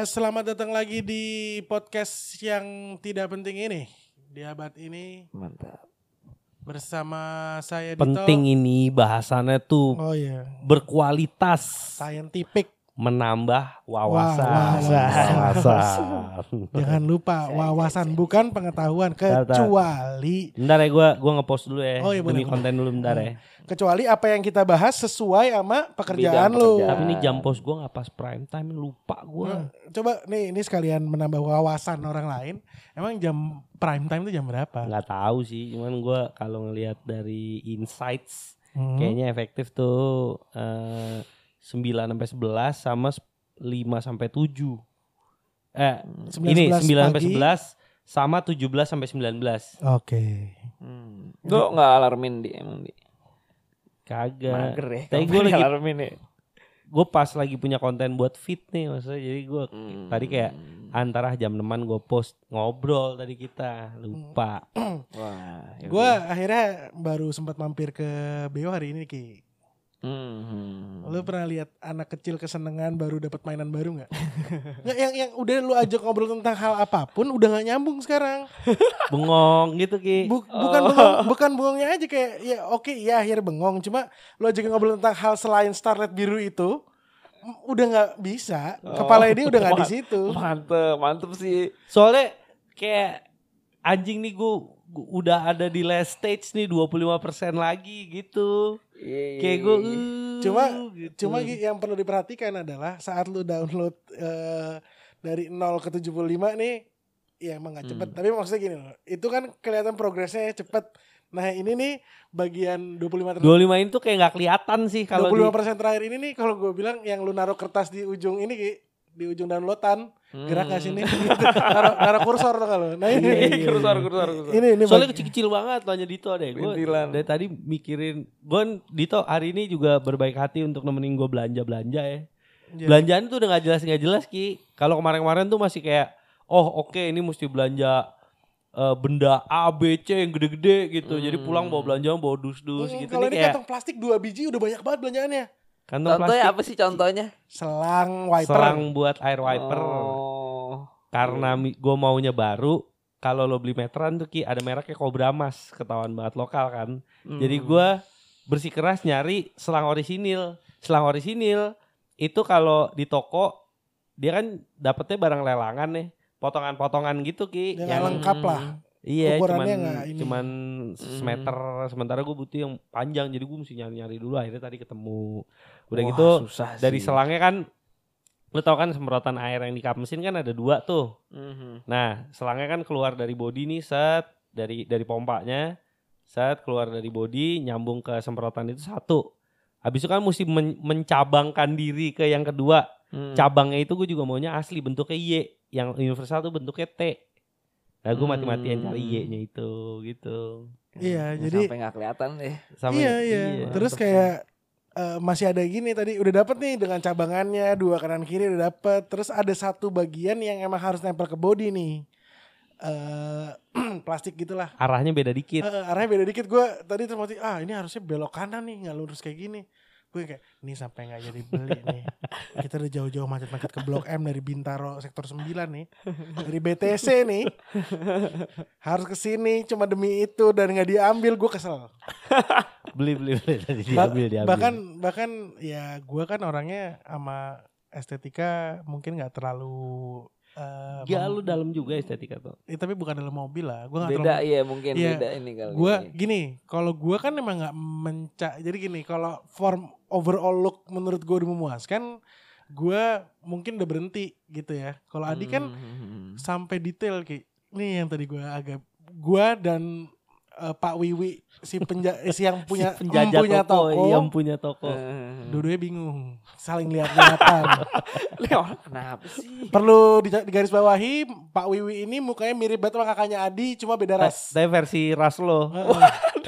Ya, selamat datang lagi di podcast yang tidak penting ini. Di abad ini Mantap. bersama saya Dito. penting ini bahasannya tuh Oh iya, berkualitas scientific. Menambah wawasan. Wawasan. Wawasan. Jangan lupa wawasan bukan pengetahuan kecuali Bentar ya gue gua ngepost dulu ya Oh, iya, demi konten dulu bentar ya. kecuali apa yang kita bahas sesuai sama pekerjaan Bidang lu. pekerjaan. Tapi ini jam post gue nggak pas prime time lupa gue. Hmm, Coba nih ini sekalian menambah wawasan orang lain. Emang jam prime time itu jam berapa? Nggak tahu sih, cuman gue kalau ngelihat dari insights Hmm. kayaknya efektif tuh eh, 9 sampai 11 sama 5 sampai 7. Eh, 9, ini 11 9 sampai pagi. 11 sama 17 sampai 19. Oke. Hmm. Gue nggak alarmin di emang di. Kagak. Mager ya. Tapi gue lagi alarmin ya. gue pas lagi punya konten buat fit nih maksudnya jadi gue Hmm. tadi kayak antara jam teman gue post ngobrol tadi kita lupa Wah. ya Gue akhirnya baru sempat mampir ke Beo hari ini Ki. Hmm. Lu pernah lihat anak kecil kesenangan baru dapat mainan baru nggak? Nggak, yang yang udah lu ajak ngobrol tentang hal apa pun udah nggak nyambung sekarang. bengong gitu ki Bu- bukan bengong, bukan bengongnya aja kayak ya oke ya akhirnya bengong cuma lu ajak ngobrol tentang hal selain starlet biru itu udah nggak bisa. Kepala dia udah nggak di situ. Mantep, mantep sih. soalnya kayak anjing nih gue udah ada di last stage nih 25% lagi gitu kayak gue Cuma gitu. Cuma yang perlu diperhatikan adalah saat lu download eh, dari 0 ke 75 nih ya emang gak cepet. Tapi maksudnya gini loh. Itu kan kelihatan progresnya cepet. Nah ini nih bagian 25 ter- 25 itu kayak nggak kelihatan sih kalau di 25% terakhir ini nih kalau gue bilang yang lu naruh kertas di ujung ini di ujung downloadan gerak ke sini gitu. naruh, naruh kursor tuh kalau. Nah ini Iya, iya, Kursor, kursor, kursor. ini ini Soalnya bagi- kecil-kecil banget tanya Dito deh. Gue dari tadi mikirin, gue Dito hari ini juga berbaik hati untuk nemenin gue belanja belanja ya. Iya. Belanjaan tuh udah nggak jelas nggak jelas ki. Kalau kemarin-kemarin tuh masih kayak, oh oke ini mesti belanja eh, benda A B C yang gede-gede gitu. Jadi pulang bawa belanja bawa dus-dus Hmm, gitu. kalau Ini ini kayak kantong plastik dua biji udah banyak banget belanjaannya. Kantong Contohnya plastik apa sih contohnya? Selang wiper. selang buat air wiper. Oh. Karena gue maunya baru. Kalau lo beli meteran tuh ki ada mereknya Cobra Mas, ketahuan banget lokal kan. Jadi Hmm. gua bersikeras nyari selang orisinil. Selang orisinil itu kalau di toko dia kan dapetnya barang lelangan nih, potongan-potongan gitu ki. Yang nggak lengkap lah. Iya, cuman ini. cuman semeter. Sementara gue butuh yang panjang, jadi gue mesti nyari-nyari dulu. Akhirnya tadi ketemu. Udah Wah, gitu susah dari sih. selangnya kan, lu tau kan semprotan air yang di kap mesin kan ada dua tuh. Mhm. Nah, selangnya kan keluar dari body nih, set dari dari pompanya, set keluar dari body, nyambung ke semprotan itu satu. Habis itu kan mesti men- mencabangkan diri ke yang kedua. Hmm. Cabangnya itu gue juga maunya asli bentuknya Y, yang universal tuh bentuknya T. Nah, gue mati-matian Hmm. cari Y-nya itu gitu. Iya, Ya, jadi sampai nggak kelihatan deh. Sama iya, iya. Terus kayak eh, masih ada gini tadi udah dapet nih dengan cabangannya dua kanan kiri udah dapet. Terus ada satu bagian yang emang harus nempel ke body nih. eh plastik gitulah. arahnya beda dikit. Eh, arahnya beda dikit. Gue tadi termoti ah ini harusnya belok kanan nih nggak lurus kayak gini. Gue kayak ini sampai nggak jadi beli nih. Kita udah jauh-jauh macet-macet ke Blok M dari Bintaro sektor 9 nih. Dari BTC nih. Harus ke sini cuma demi itu dan nggak diambil gue kesel. Beli beli beli tadi diambil diambil. Bahkan bahkan ya gue kan orangnya sama estetika mungkin nggak terlalu eh, ya lu dalam juga estetika tuh. eh, tapi bukan dalam mobil lah. Nggak Beda terlalu. iya mungkin Iya. beda ini kali. Gue gini, kalau gue kan emang nggak menca. Jadi gini, kalau form overall look menurut gue udah memuaskan, gue mungkin udah berhenti gitu ya. Kalau Adi kan Hmm. sampai detail ki. Nih yang tadi gue agak gue dan eh, Pak Wiwi si penja eh, si yang punya Si penjajah punya toko, toko, yang punya toko. Hmm. dua-duanya bingung, saling lihat-lihatan. Kenapa sih? Perlu di, digaris bawahi, Pak Wiwi ini mukanya mirip banget sama kakaknya Adi, cuma beda ras. Tapi versi ras lo.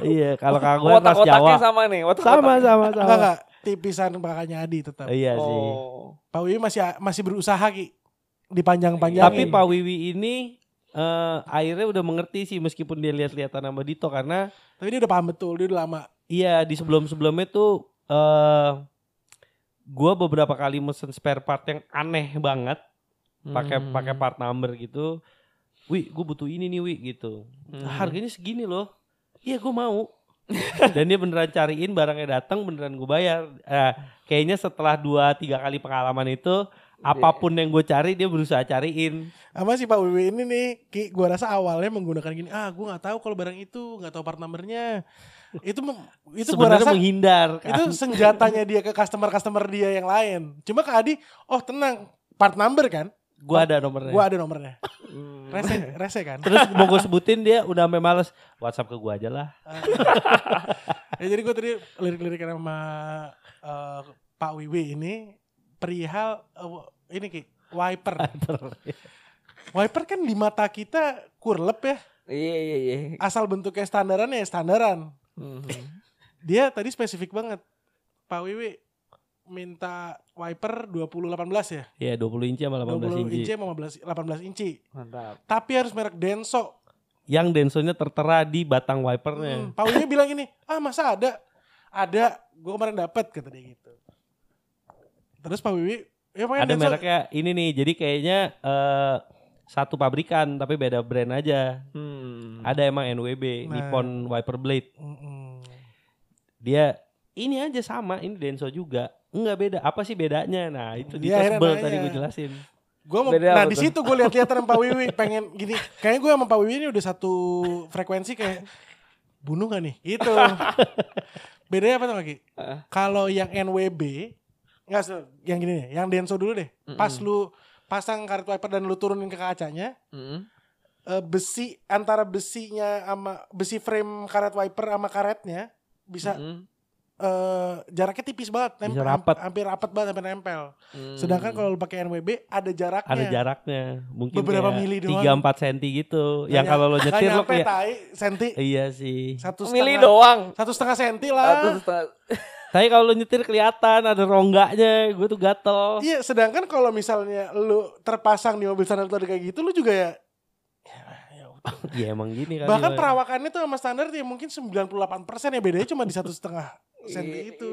Iya, kalau kagak gue ras Otak-otaknya Jawa. sama nih, otak Sama sama Enggak sama. enggak, tipisan kakaknya Adi tetap. Iya sih. Oh. Pak Wiwi masih masih berusaha ki dipanjang-panjangin. Tapi Pak Wiwi ini eh akhirnya udah mengerti sih meskipun dia lihat-lihatan sama Dito karena Tapi dia udah paham betul, dia udah lama. iya di sebelum-sebelumnya tuh eh gua beberapa kali mesen spare part yang aneh banget pakai Hmm. pakai part number gitu. Wi, gue butuh ini nih, Wi gitu. Hmm. Harganya segini loh. Iya, gue mau. Dan dia beneran cariin barangnya datang beneran gue bayar. Eh, kayaknya setelah dua tiga kali pengalaman itu apa pun yang gue cari dia berusaha cariin. Sama si Pak Wiwi ini nih, Ki, gua rasa awalnya menggunakan gini, ah gua nggak tahu kalau barang itu, nggak tahu part numbernya. Itu itu Sebenarnya rasa menghindar kan. itu senjatanya dia ke customer-customer dia yang lain. Cuma ke Adi, oh tenang, part number kan? gue ada nomornya. Gua ada nomornya. Hmm. Rese, rese kan? Terus mau gue sebutin dia udah sampai males. WhatsApp ke gue aja lah. ya jadi gue tadi lirik-lirik sama eh, Pak Wiwi ini perihal eh, ini Ki, wiper. wiper kan di mata kita kurlep ya. Iya iya iya. Asal bentuknya standaran ya standaran. Hmm. Dia tadi spesifik banget. Pak Wiwi minta wiper 2018 ya. Iya 20 inci sama 18 20 inci. inci sama 18, 18 inci. Mantap. Tapi harus merek Denso. Yang densonya tertera di batang wipernya. Hmm, Pak Wiwi bilang ini, ah masa ada? Ada, gue kemarin dapat kata dia gitu. Terus Pak Wiwi, ya Ada Denso- mereknya ini nih. Jadi kayaknya eh, satu pabrikan tapi beda brand aja. Hmm. Ada emang NWB, Nah. Nippon Wiper Blade. Mm-mm. Dia ini aja sama, ini Denso juga. Enggak beda. Apa sih bedanya? Nah, itu Dia dia akhirnya sebel tadi gue jelasin. Gua mau, Beda nah di situ gue lihat-lihat sama Pak Wiwi pengen gini. Kayaknya gue sama Pak Wiwi ini udah satu frekuensi kayak bunuh gak nih? Gitu. Bedanya apa tuh lagi? Ah. Kalau yang NWB nggak se- yang gini nih, yang Denso dulu deh. Pas lu pasang karet wiper dan lu turunin ke kacanya, Hmm. eh, besi antara besinya sama besi frame karet wiper sama karetnya bisa Hmm. eh, jaraknya tipis banget, Bisa rapat. hampir rapat banget sampai nempel. Hmm. Sedangkan kalau lu pakai NWB ada jaraknya. Ada jaraknya. Mungkin Beberapa mili doang. 3-4 cm gitu. Yang kalau lo nyetir lo kayak senti Iya sih. satu setengah doang. satu setengah senti Satu lah. setengah. Tapi kalau lo nyetir kelihatan ada rongganya, gue tuh gatel. Iya, sedangkan kalau misalnya lu terpasang di mobil standar tuh ada kayak gitu, lu juga ya. ya, ya. Iya emang gini kan. Bahkan perawakannya tuh sama standar ya mungkin 98% ya bedanya cuma di satu setengah senti itu.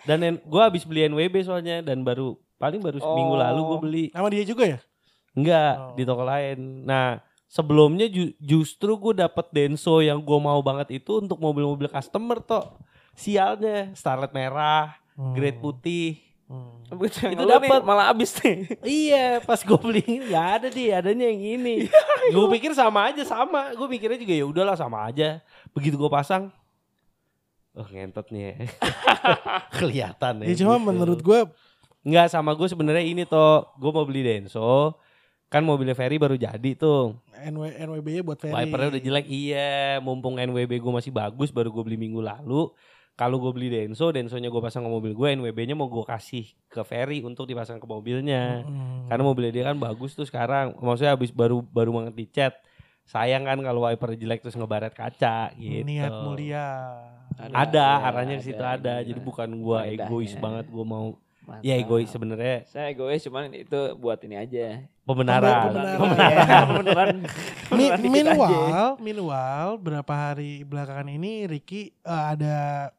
Dan gue habis beli NWB soalnya dan baru paling baru seminggu Oh. lalu gue beli. Sama dia juga ya? Enggak Oh. di toko lain. Nah sebelumnya ju- justru gue dapet Denso yang gue mau banget itu untuk mobil-mobil customer toh. Sialnya Starlet merah, Hmm. grade putih. Hmm. Itu Itu dapat malah habis nih. Iya, pas gue beli nggak ada deh, adanya yang ini. gue pikir sama aja sama, gue mikirnya juga ya udahlah sama aja. Begitu gue pasang, oh ngentot nih, ya. kelihatan ya. Ya cuma gitu. menurut gua nggak sama gue sebenarnya ini toh, gue mau beli Denso, kan mobilnya Ferry baru jadi tuh, NW, NWB-nya buat Ferry. wipernya udah jelek, iya, mumpung NWB gue masih bagus, baru gue beli minggu lalu. Kalau gue beli Denso, Densonya gue pasang ke mobil gue, NWB-nya mau gue kasih ke Ferry untuk dipasang ke mobilnya. Hmm. Karena mobilnya dia kan bagus tuh sekarang. Maksudnya habis baru baru banget dicat. Sayang kan kalau wiper jelek terus ngebaret kaca gitu. Niat mulia. Ada, arahnya ke situ ada. Jadi bukan gua Faedahnya. egois banget gua mau. Mantap. Ya egois sebenarnya Saya egois cuman itu buat ini aja. pembenaran. Pembenaran. Pembenaran. Meanwhile, meanwhile berapa hari belakangan ini Ricky eh, ada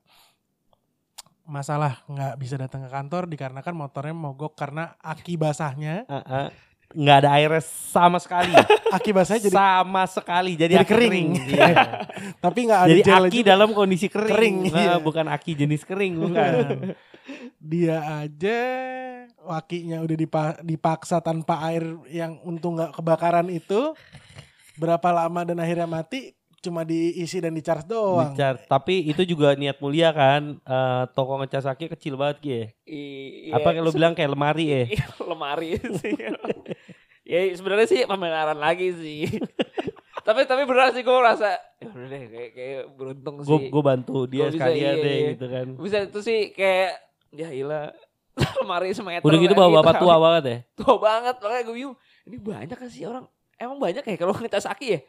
masalah nggak bisa datang ke kantor dikarenakan motornya mogok karena aki basahnya, Ah, ah. Nggak ada airnya sama sekali. aki basahnya jadi sama sekali. Jadi, jadi aki kering. Iya. tapi nggak ada Jadi aki juga. dalam kondisi kering. Kering, Ah, iya. Bukan aki jenis kering. Bukan. Dia aja wakinya udah dipa- dipaksa tanpa air yang untung nggak kebakaran itu berapa lama dan akhirnya mati cuma diisi dan dicharge doang. Dicar- Tapi itu juga niat mulia kan. Eh, toko ngecas aki kecil banget Ki. ya? Iya. Apa kalau bilang kayak lemari ya? Iya, lemari sih. ya sebenarnya sih pembenaran lagi sih. tapi tapi benar sih gue rasa ya udah deh kayak kayak beruntung Gue sih. gue bantu dia Gua bisa, sekalian iya, deh iya. gitu kan. Bisa itu sih kayak ya ilah lemari semeter. Udah gitu bawa bapak tua banget ya. Tua banget makanya gue bingung. Ini banyak kan sih orang emang banyak ya kalau ngecas aki ya?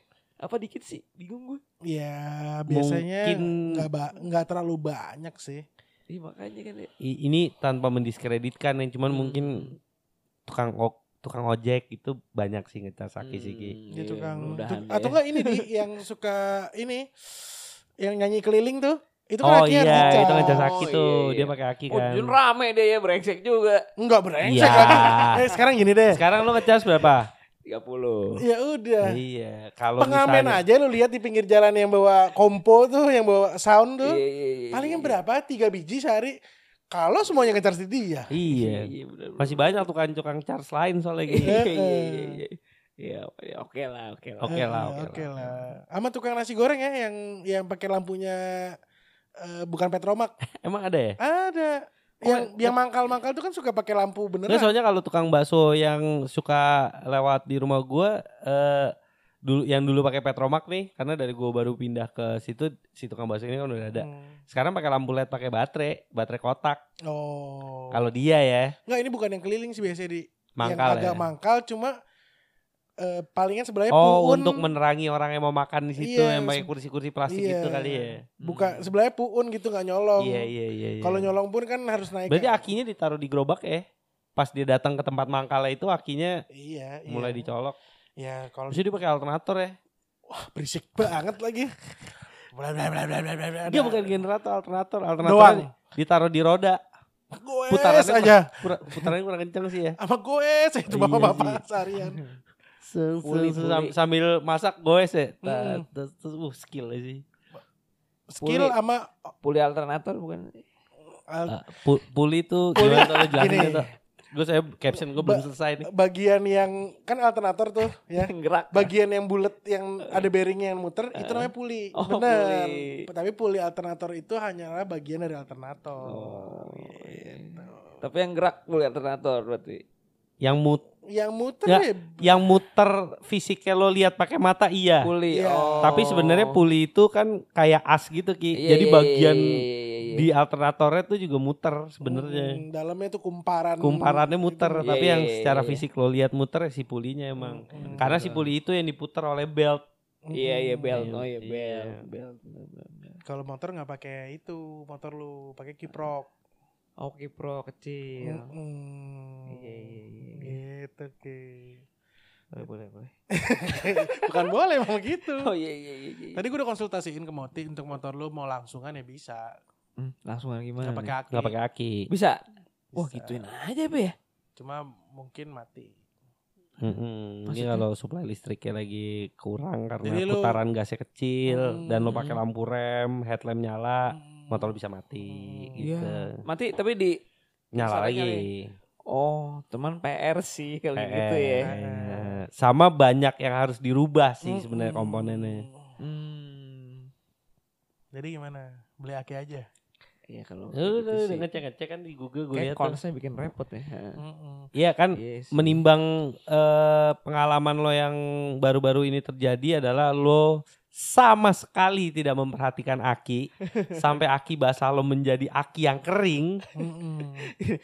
Apa dikit sih? Bingung gue. Ya biasanya Mungkin- nggak ba- nggak terlalu banyak sih. Iya makanya kan ya. Ini tanpa mendiskreditkan yang cuman Hmm. mungkin tukang ok, tukang ojek itu banyak sih ngecas sih. Hmm, Dia iya, tukang mudah-mudahan tuk- deh. atau enggak ini di yang suka ini yang nyanyi keliling tuh Itu kan Oh iya, ngecas. itu ngecas aki Oh, tuh. iya, Dia iya. pakai aki Oh, kan. Jun rame dia ya brengsek juga. Enggak brengsek Iya. lagi. Eh sekarang gini deh. Sekarang lu ngecas berapa? 30. Ya udah. Iya, kalau Pengamen misalnya aja lu lihat di pinggir jalan yang bawa kompo tuh, yang bawa sound tuh. Iya, iya, iya, Palingan iya. berapa? Tiga biji sehari. Kalau semuanya ngecar di dia. Iya. Iya, benar. Masih banyak tukang-tukang charge lain soalnya Iya, gitu. iya, iya, iya. Iya, ya, oke lah, oke lah. Oke lah, oke lah. Sama tukang nasi goreng ya yang yang pakai lampunya eh, bukan Petromak. Emang ada ya? Ada. Yang yang mangkal-mangkal tuh kan suka pakai lampu beneran. Nggak, soalnya kalau tukang bakso yang suka lewat di rumah gua eh dulu yang dulu pakai Petromak nih karena dari gua baru pindah ke situ si tukang bakso ini kan udah ada. Hmm. Sekarang pakai lampu LED pakai baterai, baterai kotak. Oh. Kalau dia ya, Enggak ini bukan yang keliling sih biasanya di mangkal yang agak ya. mangkal cuma eh, palingan sebelahnya Oh, puun. untuk menerangi orang yang mau makan di situ Iya, yang pakai kursi-kursi plastik Iya. itu kali ya. Buka sebelahnya puun gitu nggak nyolong. Iya, iya, iya, iya. Kalau nyolong pun kan harus naik. Berarti ke- akinya ditaruh di gerobak ya? Pas dia datang ke tempat mangkalnya itu akinya Iya, iya. mulai dicolok. Ya kalau Terus dia pakai alternator ya? berisik banget lagi. Bla bla bla bla bla bla. Dia bukan generator, alternator. Alternator Doang. ditaruh di roda. Goes Putarannya aja. Putarannya kurang kencang sih ya. Sama goes itu Iya bapak-bapak seharian. Seng, Puli, seng, seng, puli. sam- sambil masak goes ya. Mm. Terus, terus, uh, skill aja sih. Skill Puli. sama Puli alternator bukan? uh, Ah, pu- puli tuh Puli, gimana tuh jelasin ya. Gue saya caption gue belum selesai nih. bagian yang kan alternator tuh ya. Gerak. Bagian yang bulat yang ada bearingnya yang muter itu namanya puli. Oh, Bener. puli. Tapi puli alternator itu hanyalah bagian dari alternator. Oh, iya. Tapi yang gerak puli alternator berarti. Yang mut Yang muter Ya, ya, yang muter fisiknya lo lihat pakai mata iya. Puli. Iya. Oh. Tapi sebenarnya puli itu kan kayak as gitu Ki. Iya, Jadi iya, bagian iya, iya, iya, iya. di alternatornya tuh juga muter sebenarnya. Hmm, dalamnya itu kumparan. Kumparannya muter, Iya, tapi iya, yang iya, secara iya. fisik lo lihat muter ya si pulinya emang. Hmm. Karena si puli itu yang diputar oleh belt. Iya iya Hmm. belt, Iya, oh iya iya. belt, belt. Kalau motor nggak pakai itu, motor lu pakai kiprok. Oke pro kecil. Hmm. Iya iya iya. Gitu ki. Boleh boleh boleh. Bukan boleh emang gitu. Oh iya iya iya. iya. Tadi gue udah konsultasiin ke Moti untuk motor lu mau langsungan ya bisa. Hmm, langsung gimana? Nggak pakai aki. Nggak pakai aki. Bisa. Wah Bisa. gituin aja be ya. Cuma mungkin mati. Mm-mm. Ini Maksudnya? kalau supply listriknya lagi kurang karena Jadi lu- putaran gasnya kecil dan lo Hmm. pakai lampu rem, headlamp nyala, Hmm. motor bisa mati Hmm. gitu. Iya. Mati tapi di Nyala lagi. Oh, teman PR sih kalau PR. gitu ya. Eh, Sama banyak yang harus dirubah sih Hmm. sebenarnya komponennya. Hmm. Jadi gimana? Beli aki aja. Iya kalau Udah, gitu udah sih. ngecek ngecek kan di Google gue lihat. tuh. konsnya bikin repot ya. Iya kan sih. menimbang eh, pengalaman lo yang baru-baru ini terjadi adalah lo sama sekali tidak memperhatikan aki sampai aki basah lo menjadi aki yang kering.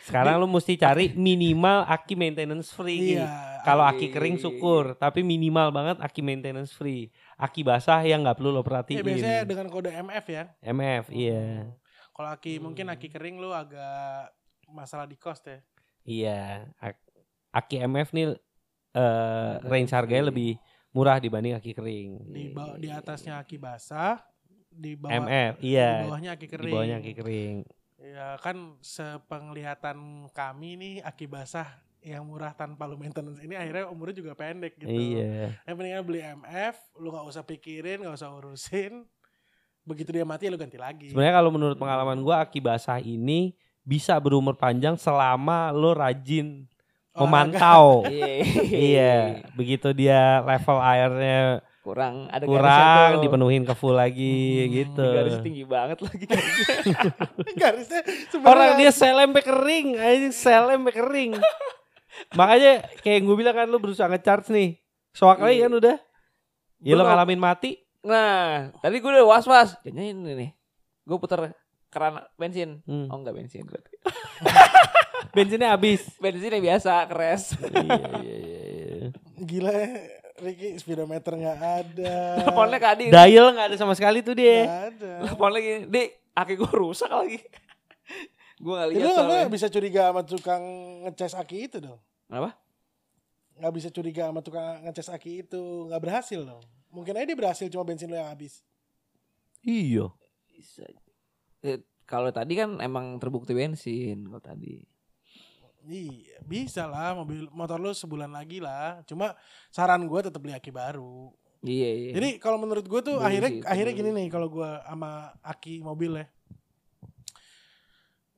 Sekarang lo mesti cari minimal aki maintenance free. Iya. Kalau Aki. kering syukur, tapi minimal banget aki maintenance free. Aki basah yang nggak perlu lo Ya, perhatiin. biasanya dengan kode MF ya. MF, iya. Hmm. Kalau aki mungkin aki kering lu agak masalah di cost ya. Iya, ak- aki MF nih eh range harganya lebih murah dibanding aki kering. Di di atasnya aki basah, di bawah MF, di iya. bawahnya aki Di kering. bawahnya aki kering. Ya kan sepenglihatan kami nih aki basah yang murah tanpa lu maintenance ini akhirnya umurnya juga pendek gitu. Iya. Yang pentingnya beli MF, lu gak usah pikirin, gak usah urusin. Begitu dia mati lu ganti lagi. Sebenarnya kalau menurut pengalaman gua aki basah ini bisa berumur panjang selama lo rajin. Memantau. Iya. iya, begitu dia level airnya Kurang ada kurang dipenuhin ke full lagi Hmm, gitu. Garis tinggi banget lagi. Garisnya sebenarnya Orang dia selem sampai kering, anjing selem sampai kering. Makanya kayak gue bilang kan lu berusaha ngecharge nih. Soak lagi Iya. kan udah. Ya lo ngalamin mati. Nah, tadi gue udah was-was. Jangan ini nih. Gue putar keran bensin. Hmm. Oh enggak bensin berarti. Bensinnya habis. Bensin yang biasa, keres. iya, iya, iya, iya. gila ya. Ricky speedometer nggak ada. Teleponnya ke Adi. Dial nggak ada sama sekali tuh dia. Nggak ada. Teleponnya gini. Dik, aki gue rusak lagi. gue gak lihat lu soalnya. nggak bisa curiga sama tukang ngecas aki itu dong. Apa? Nggak bisa curiga sama tukang ngecas aki itu. Nggak berhasil dong. Mungkin aja dia berhasil cuma bensin lu yang habis. Iya. Bisa. Eh, kalau tadi kan emang terbukti bensin kalau tadi. Iya, bisa lah mobil motor lu sebulan lagi lah. Cuma saran gue tetap beli aki baru. Iya iya. Jadi kalau menurut gue tuh akhirnya itu akhirnya gini nih kalau gue sama aki mobil ya.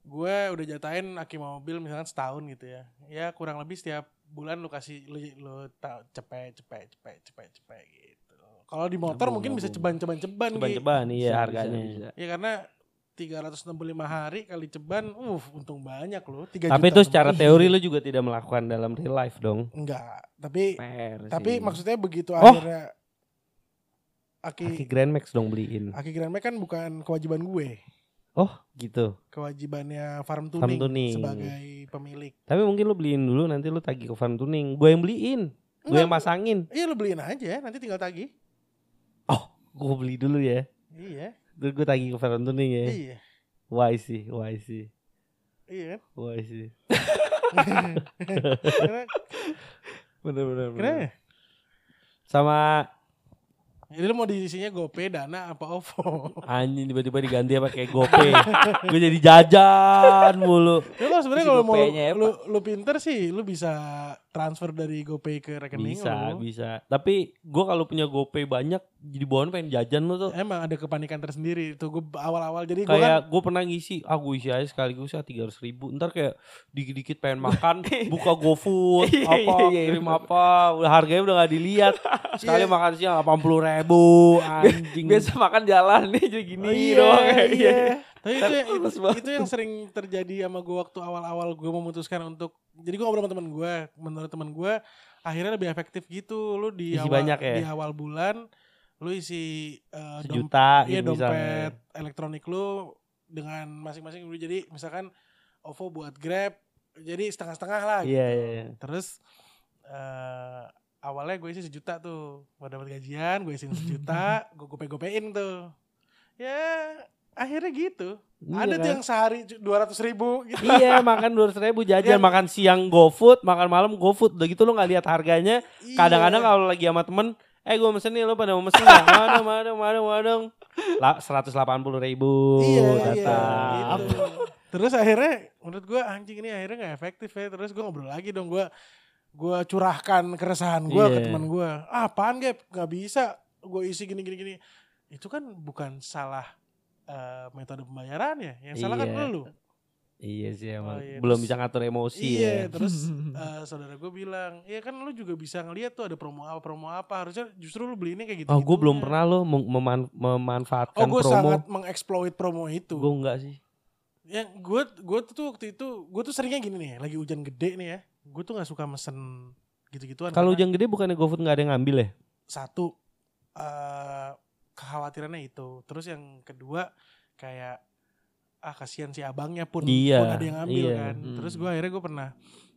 Gue udah jatahin aki mobil misalkan setahun gitu ya. Ya kurang lebih setiap bulan lu kasih lu lu cepet cepet cepet cepet cepet gitu. Kalau di motor Nabung, mungkin bisa nabung. ceban-ceban-ceban Gi. Ceban-ceban iya harganya. bisa. Ya karena 365 hari kali ceban, uh untung banyak loh. 3 Tapi juta itu secara sebulan. teori lu juga tidak melakukan dalam real life dong. enggak. Tapi Per tapi sih. maksudnya begitu Oh. akhirnya Aki aki Grand Max dong beliin. aki Grand Max kan bukan kewajiban gue. Oh gitu. Kewajibannya farm Farm tuning, tuning. sebagai pemilik. Tapi mungkin lu beliin dulu nanti lu tagih ke farm tuning. Gue yang beliin. Gue yang pasangin. Iya lu beliin aja, nanti tinggal tagih. Oh, gue beli dulu ya. Iya, Terus gue tagih ke farm tuning ya. iya, Why sih, why sih, iya kan? why sih. Karena, Bener bener. kenapa? Sama Jadi lu mau diisinya GoPay, Dana, apa OVO? anjing tiba-tiba diganti apa kayak GoPay. gue jadi jajan mulu. Ya kalau sebenarnya kalau mau lu, lu pinter sih, lu bisa transfer dari GoPay ke rekening Bisa, lu. bisa. Tapi gue kalau punya GoPay banyak, jadi bawaan pengen jajan lu tuh. Emang ada kepanikan tersendiri itu gue awal-awal jadi gue kan Kayak gue pernah ngisi, ah gue isi aja sekaligus ya tiga ribu. Ntar kayak dikit-dikit pengen makan, buka GoFood, Iya, apa, iya, iya, kirim apa, udah harganya udah gak dilihat. Sekali Iya. makan siang delapan puluh ribu, anjing. biasa makan jalan nih jadi gini Oh, iya, doang. iya. Tapi itu, yang, itu, itu yang sering terjadi sama gue waktu awal-awal gue memutuskan untuk jadi gue ngobrol sama teman gue, menurut teman gue akhirnya lebih efektif gitu. Lu di Isi awal banyak ya? di awal bulan lu isi dom- Sejuta iya, gitu dompet misalnya. elektronik lu dengan masing-masing lu jadi misalkan OVO buat Grab jadi setengah-setengah lah gitu. Iya, iya, iya. Terus eh awalnya gue isi sejuta tuh, gue dapat gajian, gue isiin sejuta, gue gope-gopein tuh. Ya akhirnya gitu. Iya Ada tuh kan? yang sehari dua ratus ribu gitu. iya makan dua ribu jajan Yang- makan siang GoFood makan malam GoFood udah gitu lo nggak lihat harganya kadang-kadang Iya. kalau lagi sama temen eh gue mesen nih lo pada mau mesen nggak madong madong madong lah seratus delapan puluh ribu iya, datang gitu. Terus akhirnya menurut gue anjing ini akhirnya nggak efektif ya. Terus gue ngobrol lagi dong gue gue curahkan keresahan gue ke Iya. teman gue. Ah, apaan gap nggak bisa gue isi gini gini gini. Itu kan bukan salah eh, metode pembayarannya. Yang salah kan Iya. lu. iya sih emang Oh, iya, belum terus- bisa ngatur emosi Iya, ya terus eh, saudara gue bilang, iya kan lu juga bisa ngeliat tuh ada promo apa promo apa. Harusnya justru lu beli ini kayak gitu. oh gue belum pernah lo mem- meman- memanfaatkan Oh, gue promo sangat mengeksploit promo itu. gue enggak sih Yang gue gue tuh waktu itu gue tuh seringnya gini nih, lagi hujan gede nih ya. Gue tuh nggak suka mesen gitu-gituan. kalau hujan gede bukannya GoFood nggak ada yang ngambil ya satu eh kekhawatirannya itu. Terus yang kedua kayak ah kasihan si abangnya pun Iya, pun ada yang ngambil iya. kan. Hmm. Terus gue akhirnya gue pernah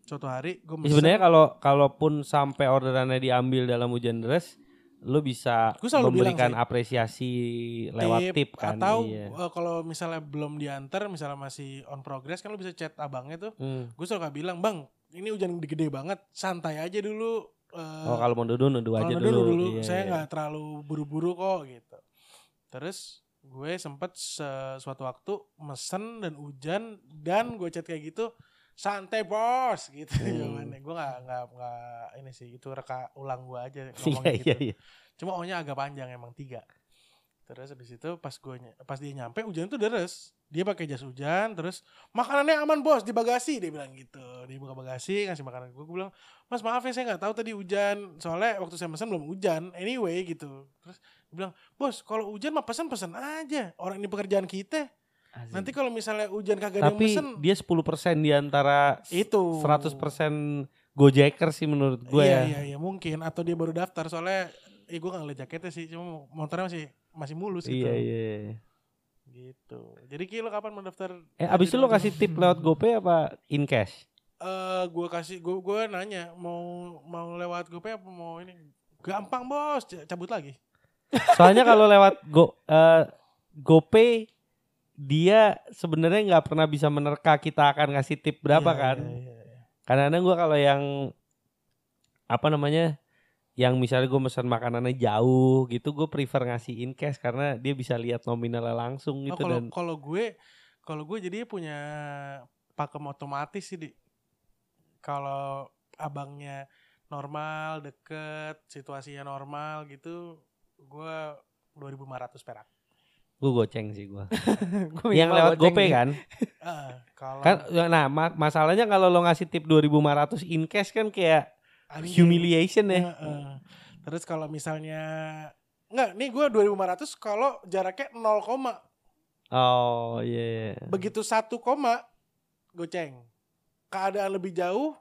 suatu hari gue Ya, sebenarnya kalau kalaupun sampai orderannya diambil dalam hujan deras lu bisa Gua selalu bilang memberikan sih, apresiasi lewat tip, kan atau iya. eh, kalau misalnya belum diantar misalnya masih on progress kan lu bisa chat abangnya tuh Hmm. gue suka bilang bang ini hujan gede, banget santai aja dulu eh, Oh kalau mau duduk kalau aja dulu, dulu. dulu Iya, saya iya. nggak terlalu buru-buru kok gitu terus gue sempet sesuatu waktu mesen dan hujan dan gue chat kayak gitu santai bos gitu Hmm. jawabannya gue nggak nggak nggak ini sih itu reka ulang gue aja Iya ngomongnya gitu iya iya. cuma ohnya agak panjang emang tiga terus habis itu pas gue pas dia nyampe hujan tuh deres. Dia pakai jas hujan terus makanannya aman bos di bagasi dia bilang gitu. Dia buka bagasi ngasih makanan gue gue bilang mas maaf ya saya nggak tahu tadi hujan. Soalnya waktu saya pesan belum hujan. Anyway gitu. Terus dia bilang bos kalau hujan mah pesan pesan aja. Orang ini pekerjaan kita. Asik. nanti kalau misalnya hujan kagak ada yang Tapi dia 10% di antara itu. 100% Gojeker sih menurut gue iya ya. iya iya mungkin. Atau dia baru daftar. Soalnya eh gue nggak ngeliat jaketnya sih. Cuma motornya masih masih mulus gitu Iya iya. gitu jadi kilo kapan mau daftar Eh abis itu lo kasih tip lewat GoPay apa in cash? eh gue kasih gue gue nanya mau mau lewat GoPay apa mau ini gampang bos cabut lagi Soalnya kalau lewat Go eh, GoPay dia sebenarnya nggak pernah bisa menerka kita akan ngasih tip berapa Iya, kan? iya, iya, iya. Kadang-kadang gue kalau yang apa namanya yang misalnya gue pesan makanannya jauh gitu gue prefer ngasih in cash karena dia bisa lihat nominalnya langsung Oh, gitu kalau dan kalau gue kalau gue jadi punya pakem otomatis sih di. Kalau abangnya normal deket situasinya normal gitu gue 2500 perak. Gue goceng sih gue yang lewat goceng GoPay kan? Ah, kalau kan nah ma- masalahnya kalau lo ngasih tip 2500 in cash kan kayak anjing. humiliation ya Heeh. terus kalau misalnya Enggak, nih gue 2500 kalau jaraknya 0, koma. oh iya yeah. begitu 1, koma goceng. Keadaan lebih jauh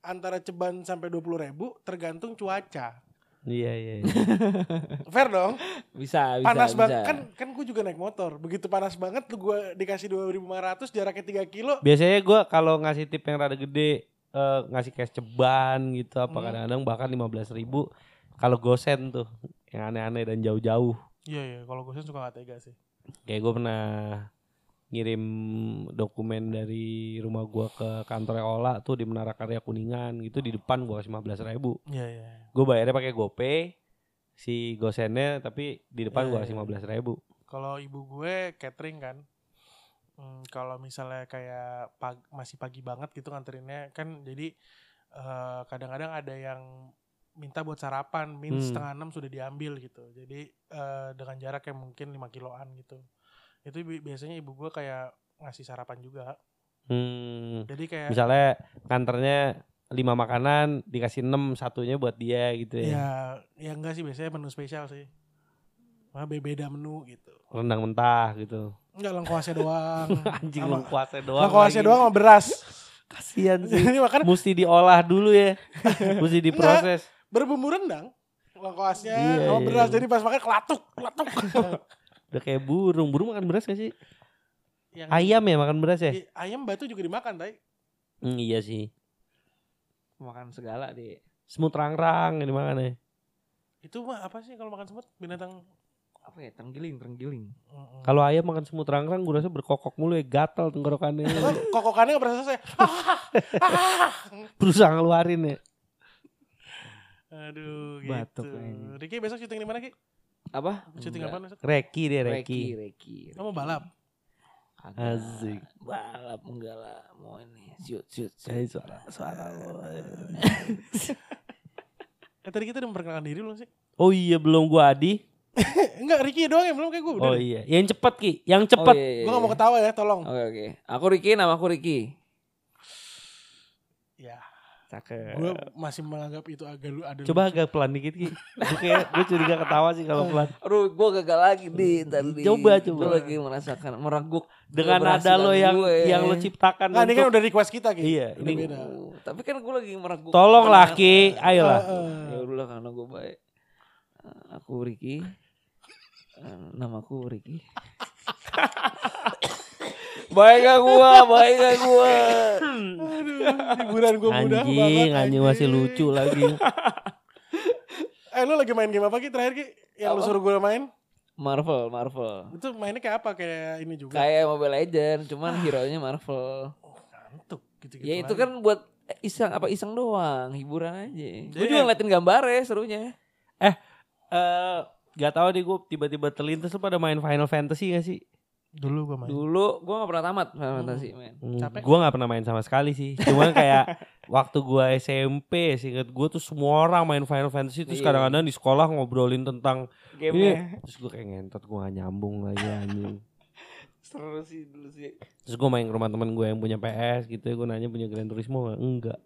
antara ceban sampai 20 ribu tergantung cuaca. iya iya iya. Fair dong? Bisa, bisa. panas bisa. banget kan kan gue juga naik motor begitu panas banget lu gue dikasih 2500 jaraknya 3 kilo biasanya gue kalau ngasih tip yang rada gede eh, ngasih cash ceban gitu apa Hmm. kadang-kadang bahkan 15.000 ribu kalau gosen tuh yang aneh-aneh dan jauh-jauh. Iya iya kalau gue suka gak tega sih. Kayak gue pernah ngirim dokumen dari rumah gua ke kantornya Ola tuh di Menara Karya Kuningan gitu di depan gua kasih 15 ribu. Iya iya gue bayarnya pakai GoPay si gosennya tapi di depan Iya, gua iya. kasih 15 ribu. Kalau ibu gue catering kan hmm, kalau misalnya kayak pag- masih pagi banget gitu nganterinnya kan jadi eh, kadang-kadang ada yang minta buat sarapan min Hmm. setengah enam sudah diambil gitu. Jadi eh, dengan jarak yang mungkin 5 kiloan gitu. Itu bi- biasanya ibu gue kayak ngasih sarapan juga. Hmm. jadi kayak misalnya kantornya lima makanan dikasih 6 satunya buat dia gitu ya. Ya ya enggak sih biasanya menu spesial sih Be- beda menu gitu. Rendang mentah gitu. Enggak lengkuasnya doang. Anjing Sama- lu kuasa doang lengkuasnya lagi. doang sama beras. Kasihan sih. Jadi makan mesti diolah dulu ya. Mesti diproses. berbumbu rendang lengkuasnya Iya, sama iya. beras. jadi pas makan kelatuk kelatuk. Udah kayak burung. Burung makan beras gak sih? Yang ayam ya makan beras ya? ayam batu juga dimakan tay Hmm, iya sih. Makan segala deh. semut rang-rang ini makan ya. Itu mah apa sih kalau makan semut? Binatang Apa ya? Terenggiling, terenggiling. Kalau ayam makan semut rang-rang gue rasa berkokok mulu ya gatal tenggorokannya kokokannya nggak pernah selesai berusaha ngeluarin ya aduh Batuk gitu. Ricky besok syuting di mana Ki? Apa? syuting apa besok Reki deh Reki, Reki Reki. kamu balap Kagak. Asik. Balap enggak lah. Mau ini. Shoot, shoot, shoot. Eh, suara suara lo. eh tadi kita udah memperkenalkan diri belum sih oh iya belum gua Adi enggak Ricky doang yang belum kayak gue udah oh iya yang cepet ki yang Oh, cepet iya, iya, gue gak mau iya. ketawa ya tolong Oke, oke. Aku Riki, nama aku Riki. ya Cakep. gue masih menganggap itu agak lu ada coba lucu. agak pelan dikit ki gue kayak gue curiga ketawa sih kalau pelan Aduh, gue gagal lagi di tadi. Coba, coba. Gue lagi merasakan meragukan dengan nada lo yang yang lo ciptakan Nah, ini kan untuk- udah request kita Ki. Iya, Udah ini- beda. tapi kan gue lagi meragukan. tolong lah ki ayolah Eh, eh. Ya udahlah karena gue baik. Eh, Aku Riki. Eh, Namaku Riki. baik gak gua, baik gak gua. Aduh, hiburan gue mudah anjing banget. anjing masih lucu lagi Eh lu lagi main game apa Ki terakhir Ki? Yang lu Apa? suruh gue main? Marvel, Marvel. Itu mainnya kayak apa? Kayak ini juga. Kayak Mobile Legend, cuman hero-nya Marvel. Ngantuk gitu-gitu. Ya itu kan buat iseng apa iseng doang, hiburan aja. Gue juga ngeliatin gambarnya serunya. eh Gak tahu deh gue tiba-tiba terlintas lu pada main Final Fantasy gak sih? dulu gue main. Dulu gue gak pernah tamat Final Hmm. Fantasy men. Capek. Gue gak pernah main sama sekali sih. Cuman kayak waktu gue SMP, seinget gue tuh semua orang main Final Fantasy terus Iya. kadang-kadang di sekolah ngobrolin tentang Game-nya. Terus gue kayak ngentot gue gak nyambung lagi anjing. Seru sih dulu sih. Terus gue main ke rumah temen gue yang punya PS gitu ya. Gue nanya punya Gran Turismo gak? Enggak.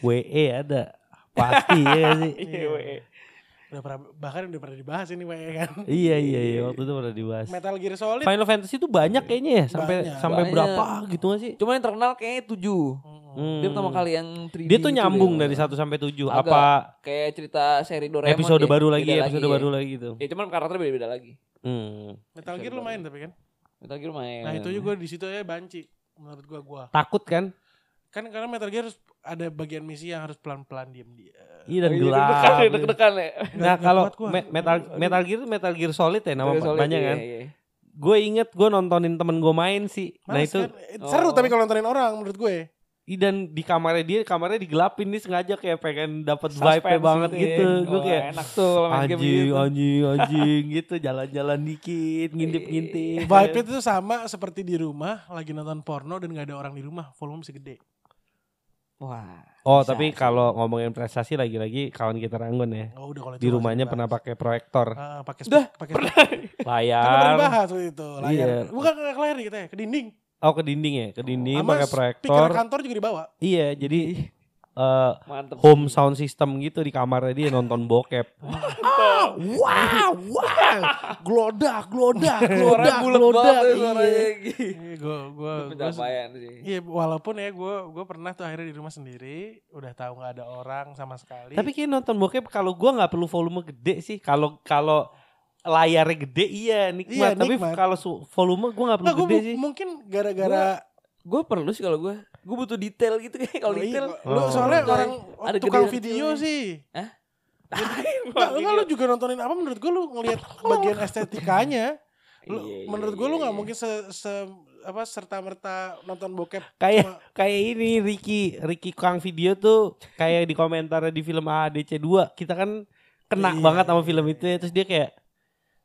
WE ada. Pasti ya sih? Iya, weh. Udah pernah, bahkan udah pernah dibahas ini Pak, ya kan. iya iya iya waktu itu pernah dibahas. Metal Gear Solid. Final Fantasy tuh banyak kayaknya ya sampai Banyak. sampai Banyak. berapa gitu gak sih? Cuman yang terkenal kayaknya 7. Hmm. Dia pertama kali yang 3D Dia tuh itu nyambung dari 1 sampai 7 Agak. apa Kayak cerita seri Doraemon episode deh. baru lagi, episode ya. baru lagi gitu. Ya cuman karakternya beda-beda lagi. Hmm. Metal Gear lu main tapi kan. Metal Gear main. Nah itu juga di situ ya banci menurut gua gua. Takut kan? Kan karena Metal Gear harus ada bagian misi yang harus pelan-pelan diem dia. Iya dan Oh, iya, gelap. Deg-degan ya, gitu. deg-degan ya. Nah kalau Metal Metal Gear Metal Gear Solid ya nama banyak iya, kan. iya. Gue inget gue nontonin temen gue main sih. nah Males itu kan? Eh, Seru Oh. tapi kalau nontonin orang menurut gue. Ih, dan di kamarnya dia kamarnya digelapin nih sengaja kayak pengen dapat vibe Suspense banget ya. gitu. Gue Wah, kayak enak tuh kalau main game anjing, gitu. anjing, anjing gitu jalan-jalan dikit, ngintip-ngintip. Vibe itu sama seperti di rumah lagi nonton porno dan gak ada orang di rumah, volume masih gede. Wah. Oh, bisa tapi kalau ngomongin prestasi lagi-lagi kawan kita Ranggun ya. Oh, udah kalau Di rumahnya pernah pakai proyektor, Ah, pakai Dah, spek- pakai kan udah layar. dibahas waktu itu layar. Iya. Bukan ke layar kita ya, ke dinding. Oh, ke dinding ya, ke dinding Sama pakai speaker proyektor. kantor juga dibawa. Iya, jadi eh, Mantep. home sound system gitu di kamarnya dia nonton bokep. Ah, wow, wow. Glodak, glodak, glodak, glodak. banget tuh Iya. Iya, pencapaian sih. Iya, walaupun ya gue gue pernah tuh akhirnya di rumah sendiri, udah tahu nggak ada orang sama sekali. Tapi kayak nonton bokep kalau gua nggak perlu volume gede sih. Kalau kalau layarnya gede iya nikmat. Iya, Tapi nikmat. kalau su- volume gua nggak perlu gua gede sih. mungkin gara-gara Gue perlu sih kalau gue. Gue butuh detail gitu kayak kalau Oh, iya, detail. kok. lu Oh. soalnya Coy, orang ada tukang gede video sih. Hah? Enggak, enggak lu juga nontonin apa menurut gue lu ngelihat bagian estetikanya. Lu, Iya, iya, menurut gue lu iya, nggak iya. mungkin se, se- apa serta merta nonton bokep Kayak cuma- kayak ini Ricky Ricky Kang video tuh kayak di komentar di film ADC 2 kita kan kena Iya, banget sama iya, film iya. itu ya. terus dia kayak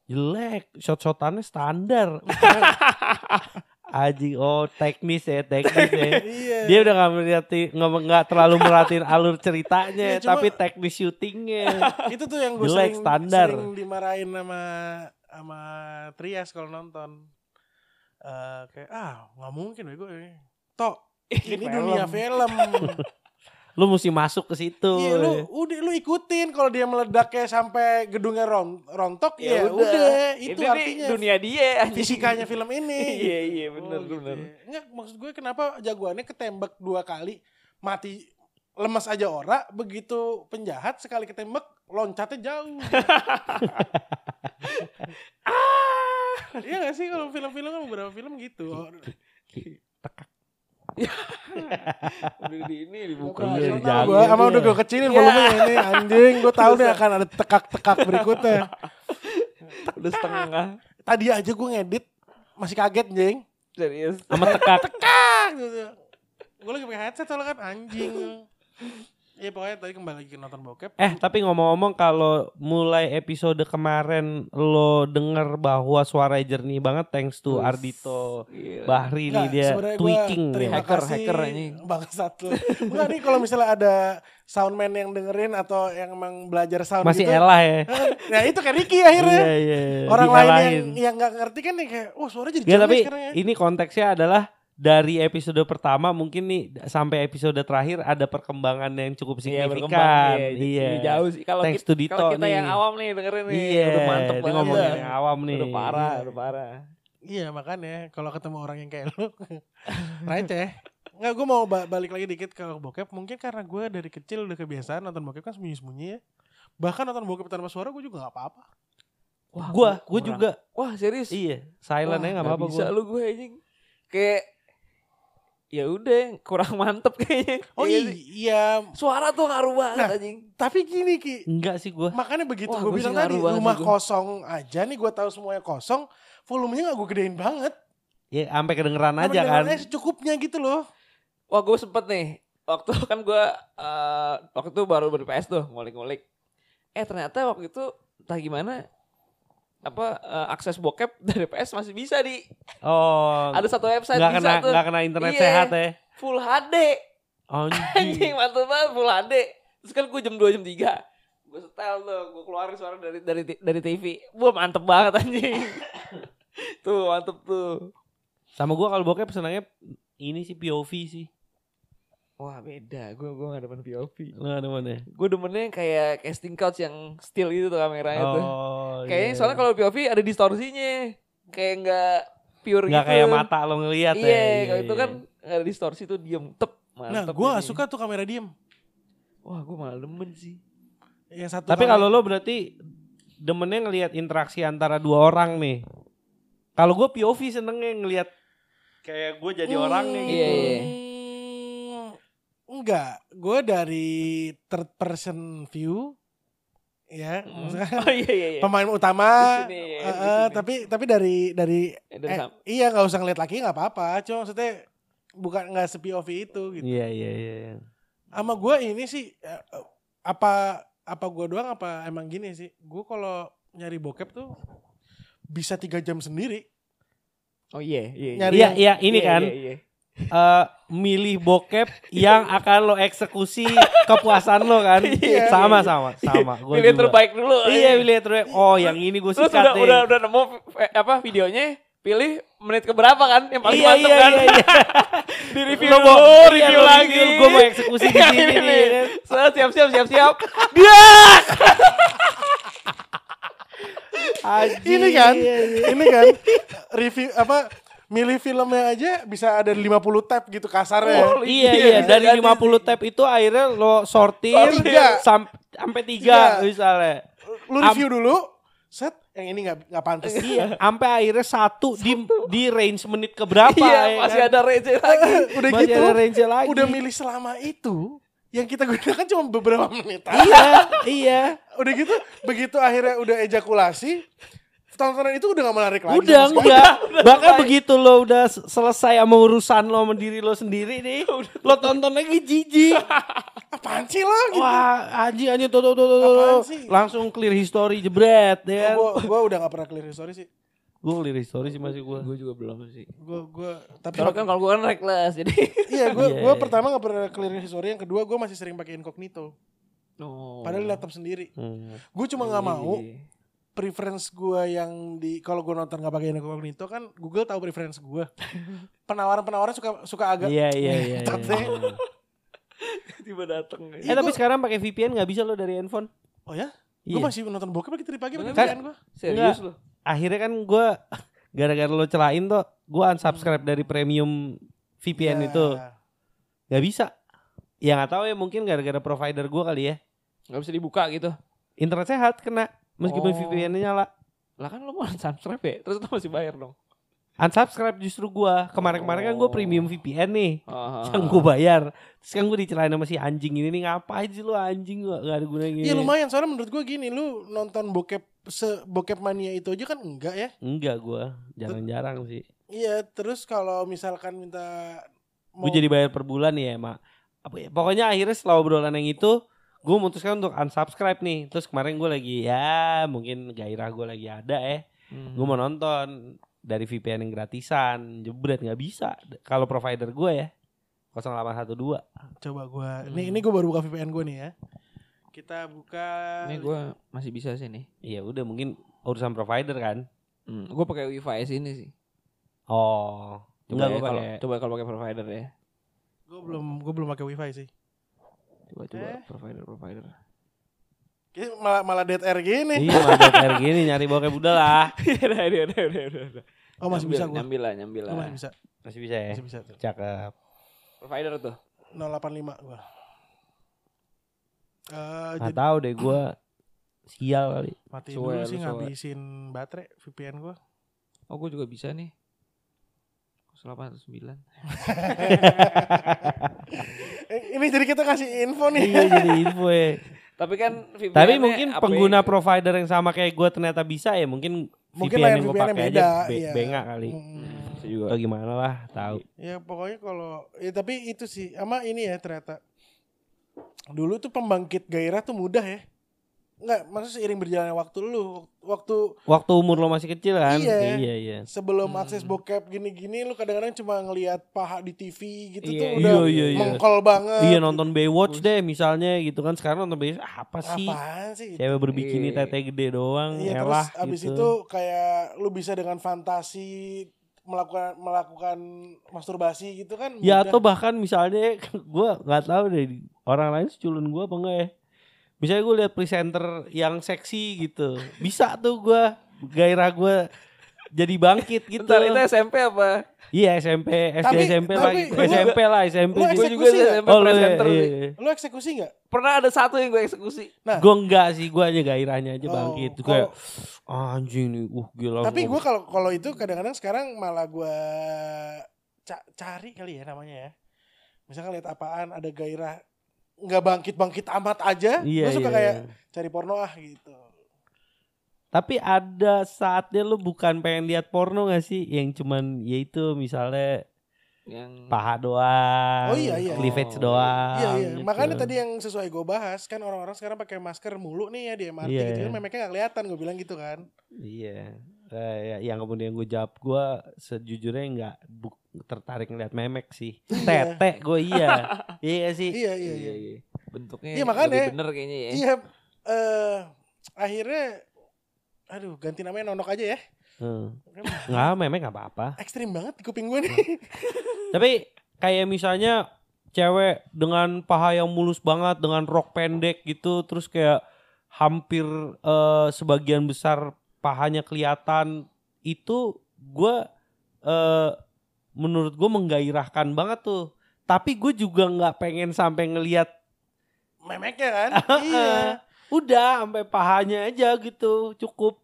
jelek shot-shotannya standar Aji oh teknis ya teknis ya Iya. dia udah nggak merhati nggak nggak terlalu merhatiin alur ceritanya Iya, cuma- tapi teknis syutingnya itu tuh yang gue sering, standar. sering dimarahin sama sama Trias kalau nonton. Eh kayak ah nggak mungkin gue Tok ini dunia film. lu mesti masuk ke situ Iya lu udah lu ikutin kalau dia meledaknya sampai gedungnya ron, rontok ya, udah itu Ini artinya dunia dia fisikanya film ini. Iya iya Oh, bener gitu ya. Enggak maksud gue kenapa jagoannya ketembak dua kali mati lemas aja ora begitu penjahat sekali ketembak loncatnya jauh. Iya gak sih kalau film-film kan beberapa film gitu. Udah di ini dibuka. Iya, gua sama dia. udah gue kecilin Iya. volumenya ini anjing gue tahu nih akan ada tekak-tekak berikutnya. Udah setengah. Tadi aja gue ngedit masih kaget jeng. Serius. sama tekak Tekak gitu. Gue lagi pakai headset soalnya kan anjing. Iya pokoknya tadi kembali lagi ke nonton bokep. Eh tapi ngomong-ngomong kalau mulai episode kemarin lo denger bahwa suara jernih banget thanks to Uff, Ardito Gila. Bahri nih dia tweaking terima ya. Hacker, kasih hacker anjing. bangsat lu. Enggak nih kalau misalnya ada soundman yang dengerin atau yang emang belajar sound Masih gitu. elah ya. Nah itu kayak Ricky akhirnya. Iya iya. Orang lain yang yang nggak ngerti kan nih kayak, oh suara jadi Ya jernih tapi sekarang ya. ini konteksnya adalah dari episode pertama mungkin nih sampai episode terakhir ada perkembangan yang cukup Iya signifikan. Iya, Iya. jadi Jauh sih. Kalau Thanks kita, to Dito kalau kita nih. yang awam nih dengerin nih. Iya. Udah mantep Ini banget. ngomongin yang awam nih. Udah parah, Iya. udah parah. Iya makanya kalau ketemu orang yang kayak lu receh. Nggak gue mau ba- balik lagi dikit ke bokep. Mungkin karena gue dari kecil udah kebiasaan nonton bokep kan sembunyi-sembunyi ya. Bahkan nonton bokep tanpa suara gue juga gak apa-apa. Wah, Gua, gua kurang. juga. Wah serius. Iya, silent Wah, aja nggak apa-apa bisa gua. lu gue anjing. Kayak ya udah kurang mantep kayaknya. Oh Iya iya, Suara tuh ngaruh banget Nah. anjing. tapi gini Ki. Enggak sih gua. Makanya begitu Wah, gue gua bilang tadi rumah gua. kosong aja nih gue tahu semuanya kosong, volumenya gak gue gedein banget. Ya sampai kedengeran aja kan. secukupnya gitu loh. Wah gue sempet nih. Waktu kan gue eh waktu itu baru beli PS tuh ngulik-ngulik. Eh ternyata waktu itu entah gimana apa eh, akses bokep dari PS masih bisa di Oh. ada satu website Nggak bisa kena tuh nggak kena internet Iya. sehat ya. full HD Anjing. anjing mantep banget full HD terus kan gue jam 2 jam 3 gue setel tuh gue keluarin suara dari dari dari TV wah mantep banget anjing tuh mantep tuh Sama gua kalau bokep senangnya ini sih POV sih. Wah beda gue gue gak demen POV Lu ada mana? gue demennya kayak casting couch yang still gitu tuh kameranya tuh Oh. kayaknya iya. soalnya kalau POV ada distorsinya kayak nggak pure nggak gitu kayak mata lo ngelihat iya, ya. kalau itu kan nggak ada distorsi tuh diem tep Nah gue gak suka tuh kamera diem. wah gue malah demen sih Yang satu Tapi kalau lo berarti demennya ngelihat interaksi antara dua orang nih. Kalau gue POV senengnya ngelihat kayak gue jadi Hmm, orangnya gitu. Iya, iya. Enggak, gue dari third person view ya, Hmm. maksudnya oh iya iya iya pemain utama Di sini, di eh, sini. tapi tapi dari dari Eh, eh, iya nggak usah ngeliat laki nggak apa-apa, cuma maksudnya bukan nggak se POV itu gitu. Iya iya iya. Sama gue ini sih eh, apa apa gue doang apa emang gini sih? Gue kalau nyari bokep tuh bisa tiga jam sendiri. Oh iya, iya. Nyari Iya yang- iya ini Iya, kan iya, iya. Eh milih bokep yang akan lo eksekusi kepuasan lo kan. Iya. sama sama sama. Gua Pilih juga. terbaik dulu. Iya pilih terbaik. Oh yang ini gue sikat udah, udah udah nemu eh, apa videonya, pilih menit keberapa kan yang paling iya, mantep iya, kan. iya, iya. Di review Lo dulu, mau- iya, review lo lagi. gua mau eksekusi di Iya, sini ini nih, kan. So, siap siap siap siap. Anjing. Ini kan, Iya, iya. ini kan review apa milih filmnya aja bisa ada 50 tab gitu kasarnya. Oh, Iya Iya, iya bisa dari jadi 50 tab itu akhirnya lo sortir sam- sampai tiga Tiga. misalnya. Lu review dulu, set yang ini nggak nggak pantas. Iya, sampai akhirnya satu di di range menit ke berapa Iya, ya masih kan? ada range lagi. udah Masih gitu, ada range lagi. udah milih selama itu yang kita gunakan cuma beberapa menit. aja. Iya, iya. Udah gitu, begitu akhirnya udah ejakulasi, tontonan itu udah gak menarik lagi. Udah enggak. Bahkan begitu lo udah selesai sama urusan lo sama diri lo sendiri nih, lo tonton lagi jijik. Apaan sih lo? Gitu. Wah, anjing anjing tuh tuh tuh tuh, tuh. Apaan sih? Langsung clear history jebret ya. Gue gua udah gak pernah clear story sih. Gue clear history sih masih gue. Gue juga belum sih. Gue gue tapi Kalau kan kalau gue kan reckless jadi. iya gue Iya, gue iya. pertama gak pernah clear history, yang kedua gue masih sering pakai incognito. Oh. Padahal laptop sendiri. Hmm. Gue cuma nggak mau Iya. Preference gue yang di kalau gue nonton nggak pakai incognito kan Google tahu preference gue. Penawaran-penawaran suka suka agak Iya iya iya. ngetot iya. deh. Tiba datang. Eh tapi sekarang pakai VPN nggak bisa lo dari handphone. Oh ya? Iya. Gue masih nonton bokep lagi tadi pagi pakai Kan- VPN gue. Serius lo. Akhirnya kan gue gara-gara lo celain tuh, gue unsubscribe dari premium VPN Ya. itu nggak bisa. Ya nggak tahu ya mungkin gara-gara provider gue kali ya. Gak bisa dibuka gitu. Internet sehat kena meskipun Oh. VPN-nya nyala. Lah kan lo mau unsubscribe ya? Terus lo masih bayar dong. Unsubscribe justru gue. Kemarin-kemarin kan gue Oh. premium VPN nih. Ah, Yang gue bayar. Terus kan gue dicelain sama si anjing ini nih ngapain sih lu anjing gak, gak ada gunanya gini. Iya lumayan soalnya menurut gue gini lu nonton bokep se bokep mania itu aja kan enggak ya. Enggak gue, jarang-jarang sih. Iya terus kalau misalkan minta Gue jadi bayar per bulan ya emak. Apa ya, Pokoknya akhirnya setelah obrolan yang itu gue memutuskan untuk unsubscribe nih. Terus kemarin gue lagi ya mungkin gairah gue lagi ada eh. Hmm. Gue mau nonton dari VPN yang gratisan. Jebret nggak bisa. Kalau provider gue ya 0812. coba gue Hmm. ini ini gue baru buka VPN gue nih ya. Kita buka Ini gue masih bisa sih nih. Iya udah mungkin urusan provider kan. Hmm, gue pakai wifi sini sih. Oh. Coba Enggak ya kalau coba kalau pakai provider ya. gue belum gue belum pakai wifi sih. Coba coba Eh. provider provider. Ini malah malah dead air gini. Iya ada kayak gini nyari bokep udah lah. udah, udah, udah, udah, udah. Oh masih Nyambil, bisa gue. Nyambil lah, nyambil lah. masih bisa. Masih bisa ya. Masih bisa tuh. Cakep. Provider tuh. 085 gue. Eh Nggak jadi tahu deh gue sial kali. mati dulu lu sih suwe. ngabisin baterai VPN gue. Oh, gue juga bisa nih. 809. Ini jadi kita kasih info nih. iya jadi info ya. Tapi kan VPN Tapi mungkin apa pengguna ya? provider yang sama kayak gue ternyata bisa ya mungkin Mungkin VPN yang gue VPN-nya pakai beda, aja be iya. bengak kali. Mm. Bisa juga. Atau gimana lah tahu. Ya pokoknya kalau ya tapi itu sih sama ini ya ternyata dulu tuh pembangkit gairah tuh mudah ya. Enggak, maksudnya seiring berjalannya waktu lu waktu Waktu umur lo masih kecil kan? Iya. iya. iya. sebelum Hmm. akses bokep gini-gini lu kadang-kadang cuma ngelihat paha di TV gitu Iya, tuh iya, udah iya, iya. mengkol banget. Iya nonton Baywatch deh misalnya gitu kan sekarang nonton Baywatch apa sih? Apaan sih? Cewek berbikini Iya. tete gede doang, Iya terus elah abis gitu. itu kayak lu bisa dengan fantasi melakukan melakukan masturbasi gitu kan Ya mudah. atau bahkan misalnya gue nggak tahu deh orang lain seculun gue apa enggak ya. Misalnya gue lihat presenter yang seksi gitu, bisa tuh gue gairah gue jadi bangkit gitu. Bentar, itu SMP apa? Iya SMP, SD Tapi- SMP tapi lah, lu- SMP lah SMP. Gue juga Eksekusi sih nggak? SMP Oh lu ya, presenter iya, sih. iya. lu eksekusi nggak? Pernah ada satu yang gue eksekusi. Nah. Gue enggak sih, gue aja gairahnya aja Oh, bangkit. kalau- Kayak "Ah, anjing nih, uh gila. Tapi gua- gue kalau kalau itu kadang-kadang sekarang malah gue ca- cari kali ya namanya ya. Misalkan lihat apaan ada gairah nggak bangkit-bangkit amat aja, Iya, gue suka iya. kayak cari porno ah gitu. Tapi ada saatnya lu bukan pengen lihat porno gak sih? Yang cuman ya itu misalnya Yang paha doang. Oh, iya, iya. Cleavage Oh, doang. Iya iya, gitu. makanya tadi yang sesuai gue bahas kan orang-orang sekarang pakai masker mulu nih ya di MRT Iya. gitu, memeknya nggak kelihatan gue bilang gitu kan. Iya. Eh, ya, yang kemudian gue jawab gue sejujurnya nggak bu- tertarik ngeliat memek sih. Iya. Tete gue iya. iya sih. Iya iya iya. Bentuknya Iya, makanya. lebih bener kayaknya ya. Iya, eh akhirnya, aduh ganti namanya nonok aja ya. Hmm. Nggak memek nggak apa-apa. Ekstrim banget di kuping gue nih. Tapi kayak misalnya cewek dengan paha yang mulus banget dengan rok pendek gitu terus kayak hampir eh, sebagian besar pahanya kelihatan itu gue eh menurut gue menggairahkan banget tuh. Tapi gue juga nggak pengen sampai ngelihat Memeknya kan? iya. udah sampai pahanya aja gitu cukup.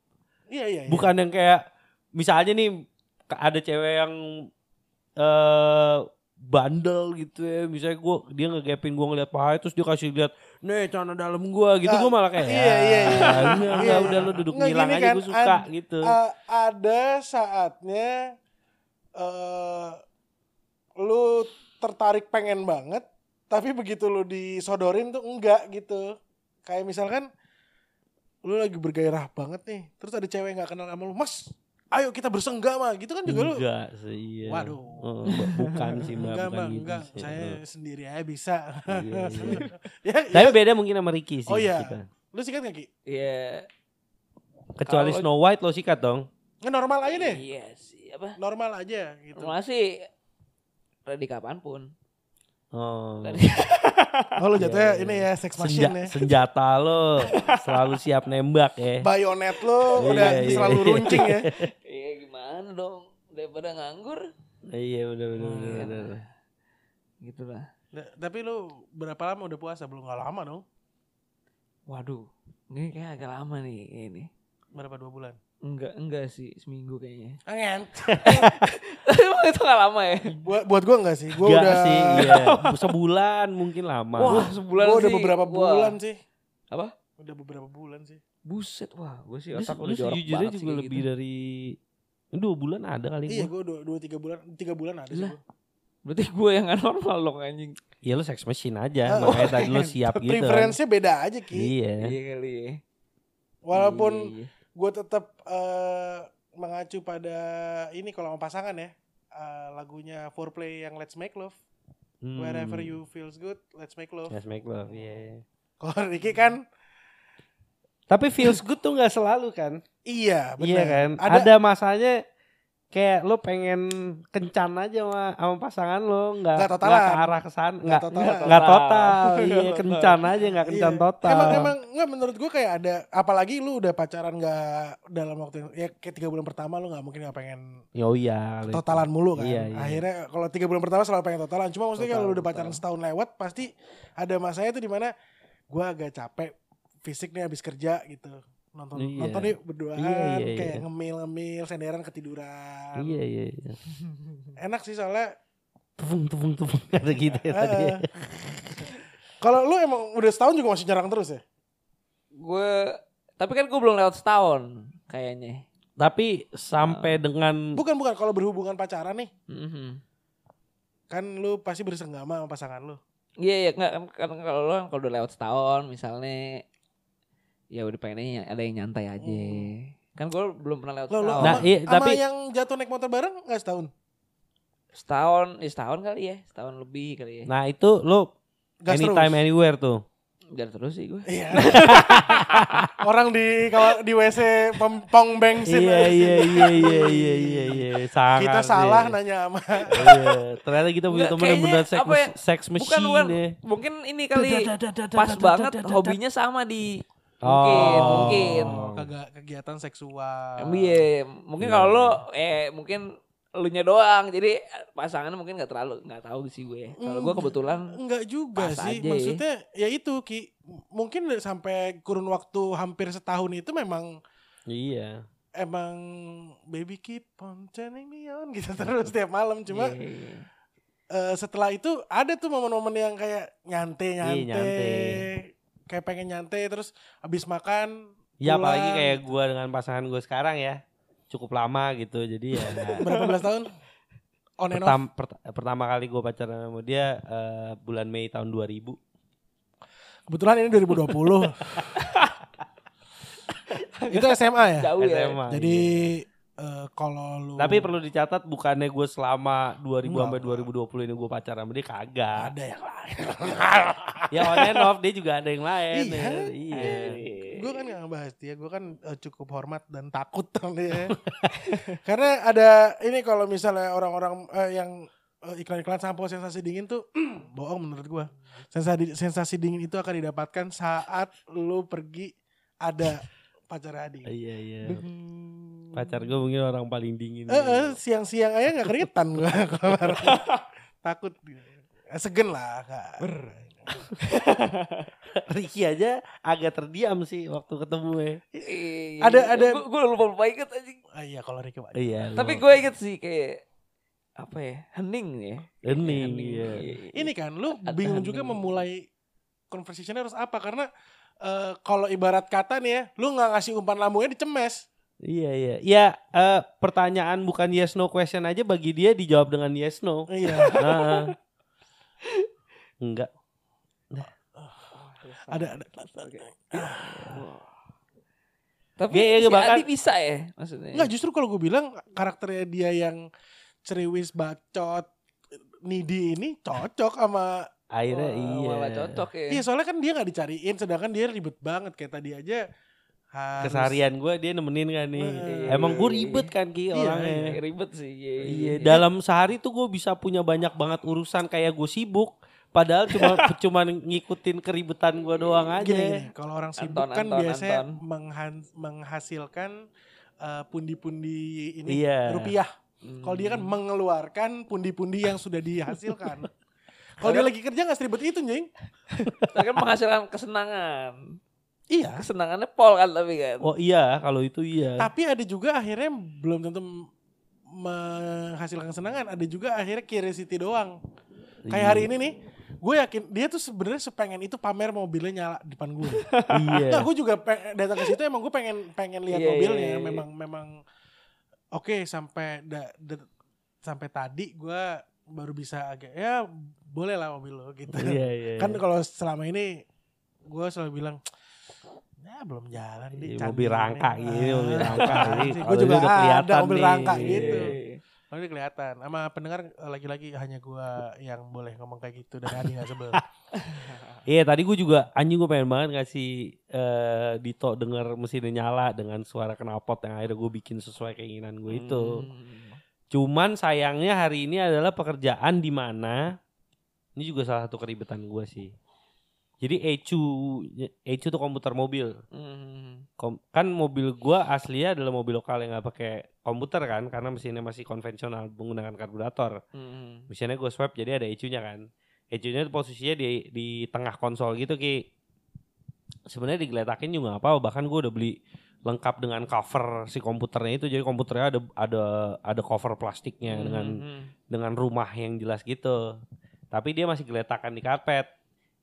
Iya iya. iya. Bukan yang kayak misalnya nih ada cewek yang eh bandel gitu ya misalnya gua dia ngegapin gua ngeliat paha terus dia kasih lihat nih celana dalam gua gitu Ah, gua malah kayak iya, iya, iya. "Ah, Iya, enggak, iya. udah lu duduk Nggak, ngilang aja kan, gua suka ad- gitu A- ada saatnya eh lu tertarik pengen banget, tapi begitu lu disodorin tuh enggak gitu. Kayak misalkan lu lagi bergairah banget nih, terus ada cewek nggak kenal sama lu, mas, ayo kita bersenggama gitu kan juga lu. enggak sih iya. Waduh. Oh, bu- bukan sih mbak Enggak bukan gitu enggak. sih. Saya sendiri aja bisa. Iya, iya. ya, tapi ya. beda mungkin sama Ricky sih Oh, iya. kita. Lu sikat gak Ki? Iya. kecuali Kalau- Snow White lo sikat dong Nggak normal aja deh. Iya sih apa? Normal aja gitu. Masih ready kapan pun. oh. Ready. Oh lu jatuhnya Iya, iya. ini ya sex Senja- machine ya. senjata lo selalu siap nembak ya Bayonet lu udah Iya, iya. selalu runcing ya. Iya gimana dong? Daripada nganggur. iya udah udah udah, Iya. udah. Gitu lah. Nah, tapi lu berapa lama udah puasa? Belum nggak lama dong. Waduh. Ini kayak agak lama nih ini. Berapa dua bulan? Enggak, enggak sih, seminggu kayaknya. Angen. Tapi emang itu gak lama ya? buat buat gua enggak sih. Gua Enggak udah sih, iya. Sebulan mungkin lama. Wah, sebulan gua udah sih. beberapa Wah. bulan sih. Apa? Udah beberapa bulan sih. Buset, wah, gue sih otak udah jorok banget sih juga lebih gitu. dari dua bulan ada kali Iya, gua. gua dua, dua tiga bulan, tiga bulan ada sih. Gua. Berarti gue yang gak normal dong anjing. Iya lu sex machine aja, Ah, makanya tadi lu siap gitu. Preferensinya beda aja ki. Iya. Iya kali ya. Walaupun Iya, iya. Gue tetap eh, mengacu pada ini kalau sama pasangan ya. eh, lagunya Foreplay yang Let's Make Love. Hmm. Wherever you feels good, let's make love. Let's make love, iya. Kalau Ricky kan Tapi feels good tuh nggak selalu kan? iya, benar. Iya kan? Ada, Ada, masanya kayak lo pengen kencan aja sama, sama pasangan lo, nggak Nggak totalan. nggak ke arah ke sana, Nggak nggak totalan. nggak total, iya total. kencan aja nggak kencan Iya. total. Emang emang nggak menurut gue kayak ada apalagi lu udah pacaran nggak dalam waktu yang- ya kayak tiga bulan pertama lu nggak mungkin nggak pengen Oh iya. lo itu. totalan mulu kan. Iya, iya. Akhirnya kalau tiga bulan pertama selalu pengen totalan. Cuma maksudnya Total, kalau lu udah total. pacaran setahun lewat pasti ada masanya tuh di mana gue agak capek fisik nih habis kerja gitu. Nonton Iya. nonton yuk berduaan Iya, iya, kayak iya. ngemil-ngemil senderan ketiduran. Iya iya. iya. Enak sih soalnya Tepung tepung tepung ada gitu ya tadi. kalau lu emang udah setahun juga masih nyerang terus ya? Gue, tapi kan gue belum lewat setahun kayaknya. Tapi sampai dengan Bukan bukan kalau berhubungan pacaran nih Mhm. kan lu pasti bersenggama sama pasangan lu. Iya iya nggak kan, kan kalau lo kan kalau udah lewat setahun misalnya ya udah pengennya ada yang nyantai aja. Hmm. Kan gue belum pernah lewat Lo, lo setahun. Nah, sama, iya, sama tapi- yang jatuh naik motor bareng nggak setahun? setahun, ya setahun kali ya, setahun lebih kali ya. Nah itu lo Gas anytime terus. anywhere tuh. Jangan terus sih gue. Iya. Orang di kalau di WC pem- pong bensin. Iya iya iya iya iya iya iya. Sangat Kita salah nanya sama Iya, ternyata kita punya temen yang benar sex, apa ya, sex Bukan machine bukan, ya. mungkin ini kali pas banget hobinya sama di Oh. mungkin mungkin. Oh, kagak kegiatan seksual. Iya, mungkin Iya, kalau iya. lo eh mungkin elunya doang. Jadi pasangannya mungkin nggak terlalu nggak tahu sih gue. Kalau gue kebetulan Enggak juga Pas sih. aja. Maksudnya ya itu Ki. Mungkin sampai kurun waktu hampir setahun itu memang Iya. emang baby keep on turning me on gitu terus tiap malam cuma Iya, iya. eh, setelah itu ada tuh momen-momen yang kayak nyantai nyantai, Iya, nyantai. Kayak pengen nyantai terus habis makan Ya pulang. apalagi kayak gua dengan pasangan gue sekarang ya. Cukup lama gitu. Jadi ya berapa belas tahun on and off. Pertam- pert- pertama kali gue pacaran sama dia eh, bulan Mei tahun 2000. Kebetulan ini 2020. itu SMA ya. Jauh ya. SMA. Jadi iya. Eh, kalau lu Tapi perlu dicatat bukannya gue selama 2000 Enggak, sampai 2020 ini gue pacaran sama dia kagak. ada yang lain. ya on and off dia juga ada yang lain. Iya. ya. Iya. gue kan gak ngebahas dia, gue kan eh, cukup hormat dan takut sama dia. Karena ada ini kalau misalnya orang-orang eh, yang iklan-iklan sampo sensasi dingin tuh bohong menurut gue. Sensasi sensasi dingin itu akan didapatkan saat lu pergi ada pacar Adi. Iya iya. Hmm. Pacar gue mungkin orang paling dingin. Eh, eh, siang-siang aja nggak keringetan gue takut Eh, segen lah Kak. Ricky aja agak terdiam sih waktu ketemu ya. Ada- ada- Gue lupa lupa inget anjing. Ah, iya kalau Ricky Pak. Iya. Tapi gue inget sih kayak apa ya hening ya. Hening, Hening, iya. Ini kan lu bingung juga memulai conversationnya harus apa karena eh, kalau ibarat kata nih ya, lu nggak ngasih umpan lambungnya dicemes. Iya iya. Ya eh, pertanyaan bukan yes no question aja bagi dia dijawab dengan yes no. Iya. Nah, enggak. ada ada. Tapi Iya, iya, si bahkan- Adi bisa ya maksudnya. Enggak justru kalau gue bilang karakternya dia yang ceriwis bacot nidi ini cocok sama Akhirnya Wah, iya. Malah cocok ya. iya soalnya kan dia nggak dicariin sedangkan dia ribet banget kayak tadi aja harus Keseharian gue dia nemenin kan nih. Eh, Emang gue ribet kan Iya, Ki Kayak orangnya. ribet sih. Iya. Iya, dalam sehari tuh gue bisa punya banyak banget urusan kayak gue sibuk. Padahal cuma cuma ngikutin keribetan gue doang aja. Gini, kalau orang sibuk Anton, kan Anton, biasanya Anton. menghan- menghasilkan eh, pundi-pundi ini Iya. rupiah. Hmm. Kalau dia kan mengeluarkan pundi-pundi yang sudah dihasilkan. Kalau dia lagi kerja nggak seribet itu. Tapi kan menghasilkan kesenangan. Iya. Kesenangannya pol kan tapi kan. Oh iya, kalau itu iya. Tapi ada juga akhirnya belum tentu menghasilkan kesenangan. Ada juga akhirnya curiosity doang. Kayak hari ini nih, gue yakin dia tuh sebenarnya sepengen itu pamer mobilnya nyala di depan gue. Iya. Nah, gue juga datang ke situ emang gue pengen pengen lihat Iya, mobilnya. iya, iya. Memang memang oke sampai da- da- sampai tadi gue baru bisa agak ya boleh lah mobil lo gitu. Iya, iya. Kan kalau selama ini gue selalu bilang ya belum jalan Iya, nih. mobil rangka gini, mobil rangka ini. Gue juga udah ada kelihatan mobil nih. rangka Iya. gitu. Iya. Oh ini kelihatan. Sama pendengar eh, lagi-lagi hanya gue yang boleh ngomong kayak gitu dan Adi gak sebel. Iya tadi gue juga anjing gue pengen banget ngasih eh, Dito denger mesinnya nyala dengan suara knalpot yang akhirnya gue bikin sesuai keinginan gue itu. Hmm. Cuman sayangnya hari ini adalah pekerjaan di mana ini juga salah satu keribetan gue sih. Jadi ECU ECU tuh komputer mobil. Hmm. Kom- kan mobil gua aslinya adalah mobil lokal yang nggak pakai komputer kan karena mesinnya masih konvensional menggunakan karburator. Hmm. Mesinnya gue swap jadi ada ECU-nya kan. ECU-nya tuh posisinya di di tengah konsol gitu ki. Sebenarnya digeletakin juga apa-apa bahkan gue udah beli lengkap dengan cover si komputernya itu jadi komputernya ada ada ada cover plastiknya dengan Hmm. dengan rumah yang jelas gitu. Tapi dia masih geletakan di karpet.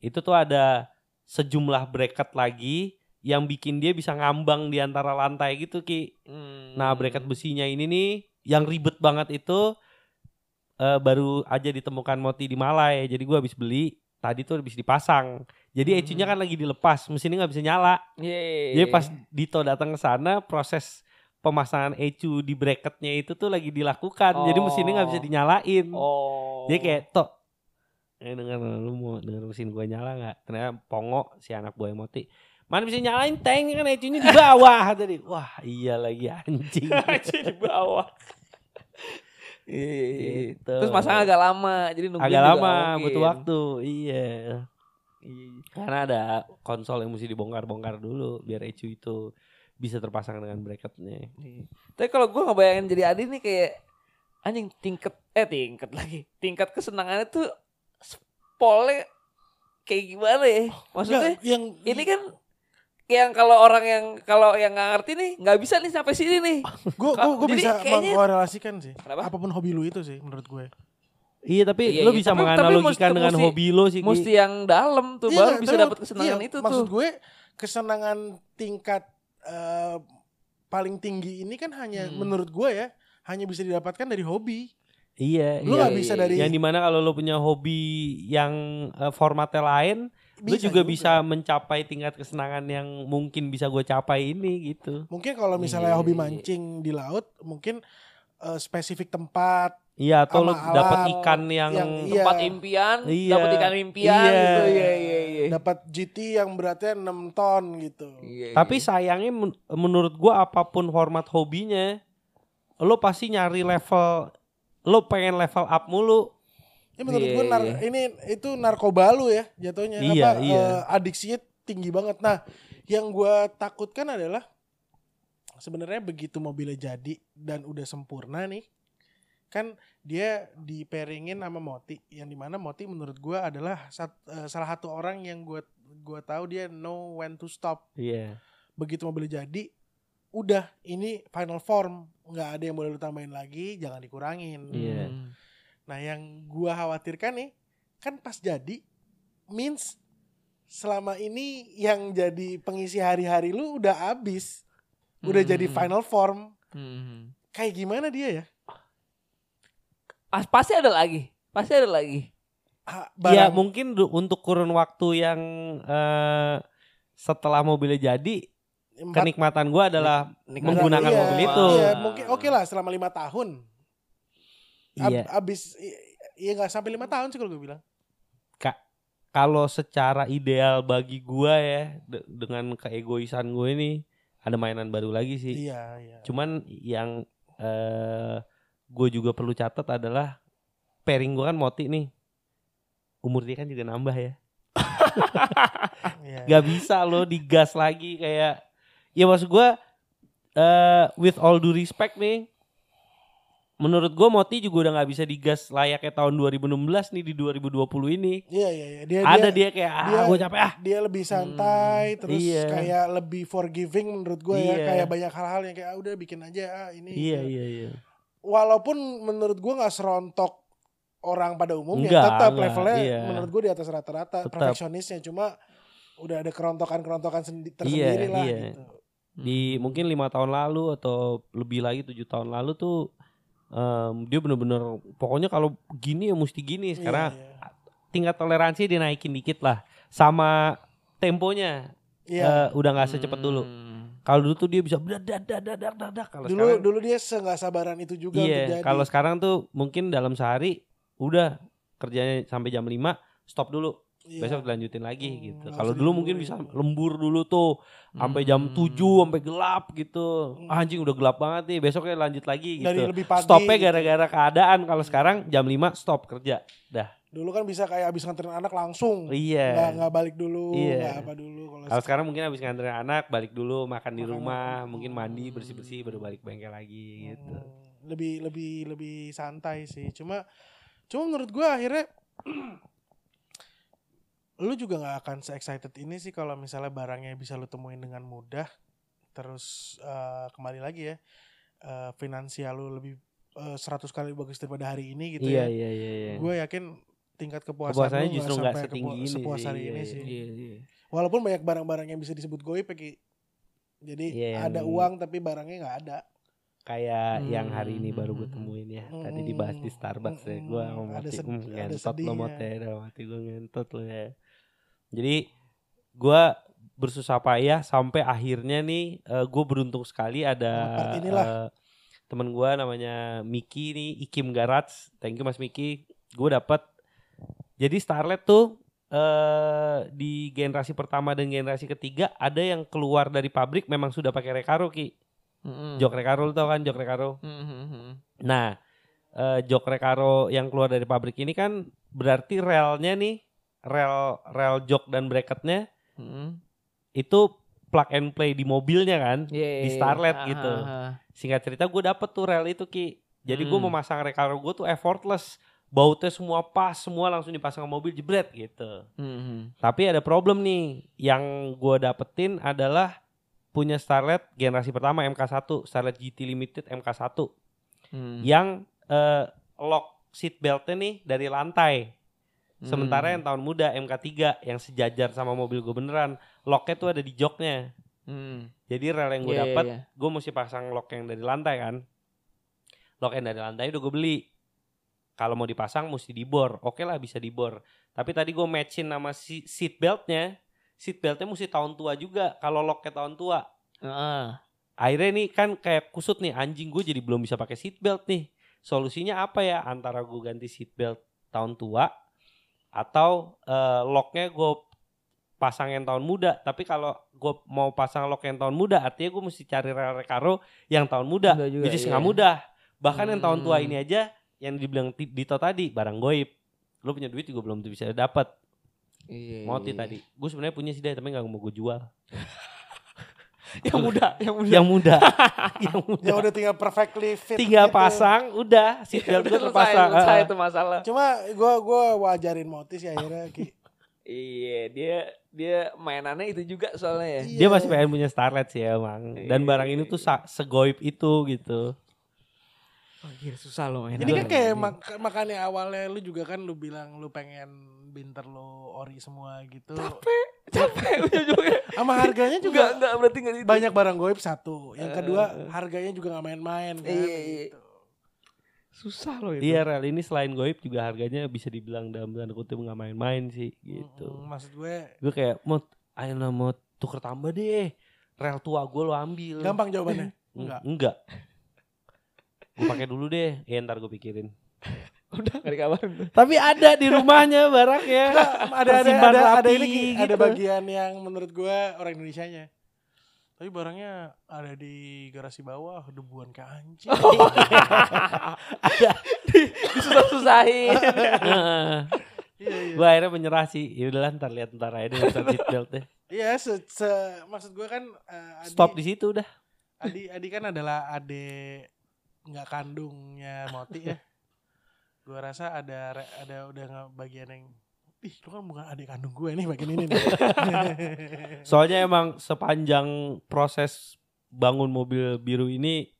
Itu tuh ada sejumlah bracket lagi yang bikin dia bisa ngambang di antara lantai gitu Ki. Hmm. Nah bracket besinya ini nih yang ribet banget itu eh, baru aja ditemukan Moti di Malai. Jadi gua habis beli tadi tuh habis dipasang. Jadi Hmm. ECU-nya kan lagi dilepas, mesinnya nggak bisa nyala. Yeay. Jadi pas Dito datang ke sana proses pemasangan ECU di bracketnya itu tuh lagi dilakukan. Jadi mesinnya nggak bisa Oh. dinyalain. Oh. Jadi kayak tok eh denger lu mau denger mesin gua nyala nggak? Ternyata Pongo si anak buah Moti. Mana bisa nyalain tank kan ECU-nya di bawah tadi. Wah, iya lagi anjing. aja di bawah. Iya. Gitu. Terus masang agak lama, jadi nungguin Agak lama butuh waktu. Iya. Karena ada konsol yang mesti dibongkar-bongkar dulu biar ECU itu bisa terpasang dengan bracketnya. Iya. Tapi kalau gue ngebayangin jadi Adi nih kayak anjing tingkat eh tingkat lagi tingkat kesenangannya tuh spolnya kayak gimana ya? Maksudnya Nggak, yang ini kan yang kalau orang yang kalau yang nggak ngerti nih nggak bisa nih sampai sini nih. gue gue bisa kayaknya- mengkorelasikan sih. Kenapa? Apa pun hobi lu itu sih menurut gue. Iya tapi Iya, lo iya. bisa Tapi- tapi menganalogikan mesti- dengan mesti- hobi lo sih. Mesti yang dalam tuh Iya, baru bisa tapi dapat kesenangan iya, itu Maksud tuh. gue kesenangan tingkat eh, paling tinggi ini kan hanya Hmm. menurut gue ya hanya bisa didapatkan dari hobi. Iya, Lu iya. nggak bisa dari Yang di mana kalau lo punya hobi yang eh, formatnya lain, lu bisa juga, bisa mencapai tingkat kesenangan yang mungkin bisa gue capai ini gitu. Mungkin kalau misalnya Iya, hobi iya. mancing di laut, mungkin eh, spesifik tempat Iya, atau lo dapat ikan yang, yang iya. Tempat impian, Iya. dapat ikan impian Iya. gitu. Iya iya iya. dapat GT yang beratnya 6 ton gitu. Iya, Tapi iya. sayangnya men- menurut gua apa pun format hobinya, lo pasti nyari level, lo pengen level up mulu. Ini menurut Iya, gue nar- iya. ini itu narkoba lu ya jatuhnya. Iya, Apa iya. eh, adiksinya tinggi banget. Nah, yang gua takutkan adalah sebenarnya begitu mobilnya jadi dan udah sempurna nih, kan dia di pairingin sama Moti, yang di mana Moti menurut gua adalah sat- eh, salah satu orang yang gua gua tahu dia know when to stop. Iya. Begitu mobilnya jadi, udah ini final form, nggak ada yang boleh lu tambahin lagi, jangan dikurangin. Iya. Hmm. Nah yang gua khawatirkan nih kan pas jadi means selama ini yang jadi pengisi hari-hari lu udah abis, udah Hmm. jadi final form. Hmm. Kayak gimana dia ya? Ah, pasti ada lagi. Pasti ada lagi. Ah, Ya mungkin untuk kurun waktu yang eh, setelah mobilnya jadi, empat- kenikmatan gua adalah Nikmatan menggunakan iya, mobil itu. Iya, mungkin oke lah selama lima tahun. Ab- Iya. Abis iya nggak sampai lima tahun sih kalau gue bilang. Kalau secara ideal bagi gua ya, de- dengan keegoisan gue ini, ada mainan baru lagi sih. Iya, iya. Cuman yang eh gue juga perlu catat adalah pairing gue kan Moti nih. Umur dia kan juga nambah ya. Iya. Gak bisa lo digas lagi kayak ya maksud gue eh with all due respect nih menurut gue Moti juga udah nggak bisa digas layaknya tahun 2016 nih di 2020 ini. Iya, iya, iya. Dia, Ada dia, dia kayak ah dia- gue capek ah. dia lebih santai, terus iya. kayak lebih forgiving menurut gue ya. Iya. Kayak banyak hal-hal yang kayak ah, udah bikin aja ah, ini. Iya itu." iya iya. Walaupun menurut gua nggak serontok orang pada umumnya Enggak, tetap enggak, levelnya iya. menurut gua di atas rata-rata perfeksionisnya cuma udah ada kerontokan-kerontokan sendi- Iya, tersendiri lah iya. gitu. Di mungkin lima tahun lalu atau lebih lagi tujuh tahun lalu tuh em, dia bener-bener pokoknya kalau gini ya mesti gini sekarang Iya, iya. tingkat toleransi dinaikin dikit lah sama temponya Iya. eh, udah nggak secepat dulu. Hmm. Kalau dulu tuh dia bisa dadak dadak dadak dadak. Kalau dulu sekarang dulu dia nggak sabaran itu juga iya, kalau sekarang tuh mungkin dalam sehari udah kerjanya sampai jam 5 stop dulu. Iya. Besok dilanjutin lagi Hmm, gitu. Kalau dulu mungkin dilemburin. bisa lembur dulu tuh sampai jam Hmm. 7 sampai gelap gitu. Hmm. Ah, anjing udah gelap banget nih, besoknya lanjut lagi dari gitu. lebih pagi. Stopnya gitu. gara-gara keadaan. Kalau sekarang jam 5 stop kerja. Dah. Dulu kan bisa kayak abis nganterin anak langsung. Iya. nggak balik dulu, Iya. nggak apa dulu. Kalau Kalau sekarang mungkin habis nganterin anak, balik dulu makan di Makan. rumah, mungkin mandi bersih-bersih baru balik bengkel lagi gitu. Hmm, lebih lebih lebih santai sih cuma cuma menurut gua akhirnya lu juga nggak akan se excited ini sih kalau misalnya barangnya bisa lu temuin dengan mudah terus eh, kembali lagi ya eh, finansial lu lebih eh, 100 kali bagus daripada hari ini gitu Iya ya iya iya iya. gue yakin tingkat kepuasan Kepuasannya justru nggak sampai setinggi kepu- ini sepuas hari iya, ini iya. sih Iya, iya. walaupun banyak barang-barang yang bisa disebut goib ya Ki. jadi Iya, ada uang tapi barangnya nggak ada Kayak Hmm, yang hari ini baru gue temuin ya. hmm, Tadi dibahas di Starbucks ya. Gue hmm, mau ada mati, sed- hmm, ada ngentot lo mot ya. Dalam hati gue ngentot lo ya. Jadi gue bersusah payah sampai akhirnya nih gue beruntung sekali ada part inilah. eh, temen gue namanya Miki nih Ikim Garats thank you Mas Miki gue dapat jadi Starlet tuh eh di generasi pertama dan generasi ketiga ada yang keluar dari pabrik memang sudah pakai Recaro Ki Hmm. jok Recaro lu tau kan jok Recaro Hmm, hmm, hmm. Nah, eh, jok Recaro yang keluar dari pabrik ini kan berarti relnya nih, rel rel jok dan bracketnya Hmm. itu plug and play di mobilnya kan. Iya, Di Starlet ah, gitu. ah, ah. Singkat cerita gue dapet tuh rel itu ki. Jadi gue Hmm. memasang Recaro gue tuh effortless. Bautnya semua pas, semua langsung dipasang ke mobil jebret gitu. Hmm, hmm. Tapi ada problem nih. Yang gue dapetin adalah punya Starlet generasi pertama MK1, Starlet GT Limited MK1 Hmm. yang eh, lock seat beltnya nih dari lantai. Hmm. Sementara yang tahun muda MK3 yang sejajar sama mobil gue beneran, locknya tuh ada di joknya. Hmm. Jadi rel yang gue Iya, iya, dapat, iya. gue mesti pasang lock yang dari lantai kan. Lock yang dari lantai udah gue beli. Kalau mau dipasang mesti dibor. Oke lah bisa dibor. Tapi tadi gue matchin sama si seat beltnya. Seat beltnya mesti tahun tua juga. Kalau locknya tahun tua. Heeh. Akhirnya nih kan kayak kusut nih anjing gue jadi belum bisa pakai seat belt nih. Solusinya apa ya? Antara gue ganti seat belt tahun tua atau eh, locknya gue pasang yang tahun muda. Tapi kalau gue mau pasang lock yang tahun muda, artinya gue mesti cari rel recaro yang tahun muda. Juga, Jadi iya. nggak mudah. Bahkan yang tahun tua Hmm. ini aja yang dibilang Dito tadi barang goib. Lo punya duit juga belum bisa dapat. Iya. Moti iya. tadi. Gue sebenarnya punya sih deh, tapi nggak mau gue jual. Yang muda, yang muda. yang muda, yang muda. Ya udah tinggal perfectly fit. tinggal gitu. pasang udah seatbelt Udah gue terpasang Ah. itu masalah. Cuma gua gua wajarin Moti sih akhirnya Ki. Iya, dia dia mainannya itu juga soalnya ya. Iya. dia masih pengen punya Starlet sih emang dan Iya. barang ini tuh segoib itu gitu Oh, gila, susah loh. Ini kan kayak mak- makanya awalnya lu juga kan lu bilang lu pengen binter lu ori semua gitu. capek, capek ujung-ujungnya. Sama harganya Enggak, juga enggak berarti enggak itu. banyak barang goib satu. Yang Eh, kedua eh, eh. harganya juga gak main-main kan. Iya, iya. gitu. Susah loh itu. iya rel ini selain goib juga harganya bisa dibilang dalam tanda kutip nggak main-main sih gitu Mm, Maksud gue gue kayak mau ayo lah mau tuker tambah deh rel tua gue lo ambil gampang jawabannya. Mm, Enggak. enggak gue pakai dulu deh ya ntar gue pikirin Udah enggak dikabarin. tapi ada di rumahnya barangnya Enggak, ada ada ada, ada ini Ki. ada gitu. bagian yang menurut gue orang Indonesianya. Tapi barangnya ada di garasi bawah debuan kayak anjing. Disusah-susahin. Iya iya. gue akhirnya menyerah sih ya udahlah ntar lihat ntar aja deh ntar seatbelt deh Iya, se, se- maksud gue kan eh, Adi, stop di situ udah Adi, Adi kan adalah adik nggak kandungnya Moti ya. Gue rasa ada ada udah nggak bagian yang ih lu kan bukan adik kandung gue nih bagian ini nih. Soalnya emang sepanjang proses bangun mobil biru ini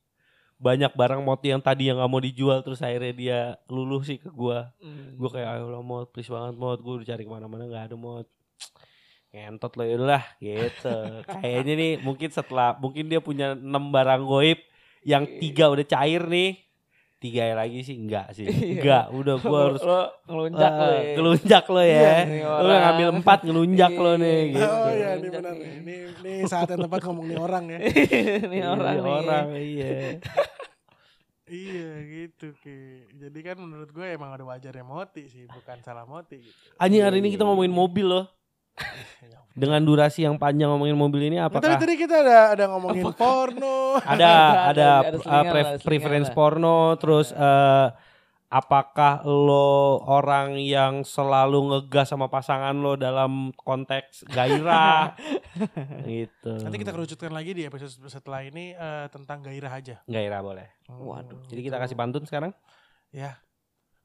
banyak barang moti yang tadi yang nggak mau dijual terus akhirnya dia luluh sih ke gua. Hmm. Gua kayak ayo lah mot, please banget mot, gua udah cari ke mana-mana nggak ada mot. Ngentot lo lah gitu. Kayaknya nih mungkin setelah mungkin dia punya 6 barang goib yang tiga udah cair nih. Tiga lagi sih enggak sih. Iya. Enggak, udah gua harus lo ngelunjak lo Ah, ya. ngelunjak lo Iya, ya. nih Lo ngambil empat ngelunjak lo nih Iya. gitu. oh iya, ini benar. nih. Ini ini saat yang tepat ngomong nih orang ya. Ini orang Iya, nih. orang iya. iya gitu Ki. Jadi kan menurut gue emang ada wajarnya Moti sih, bukan salah Moti gitu. Anjing hari ini kita ngomongin mobil loh. Dengan durasi yang panjang ngomongin mobil ini Nah, tadi apakah tadi kita ada ada ngomongin porno. ada Ada, ada, ada uh, pref- preference lah. porno terus eh, apakah lo orang yang selalu ngegas sama pasangan lo dalam konteks gairah gitu. Nanti kita kerucutkan lagi di episode setelah ini eh, tentang gairah aja. gairah boleh. Waduh. Jadi kita kasih pantun sekarang. Ya.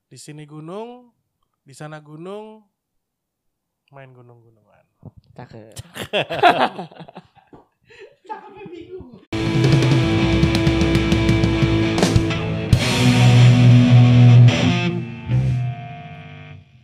Di sini gunung, di sana gunung, main gunung-gunungan. Cakep.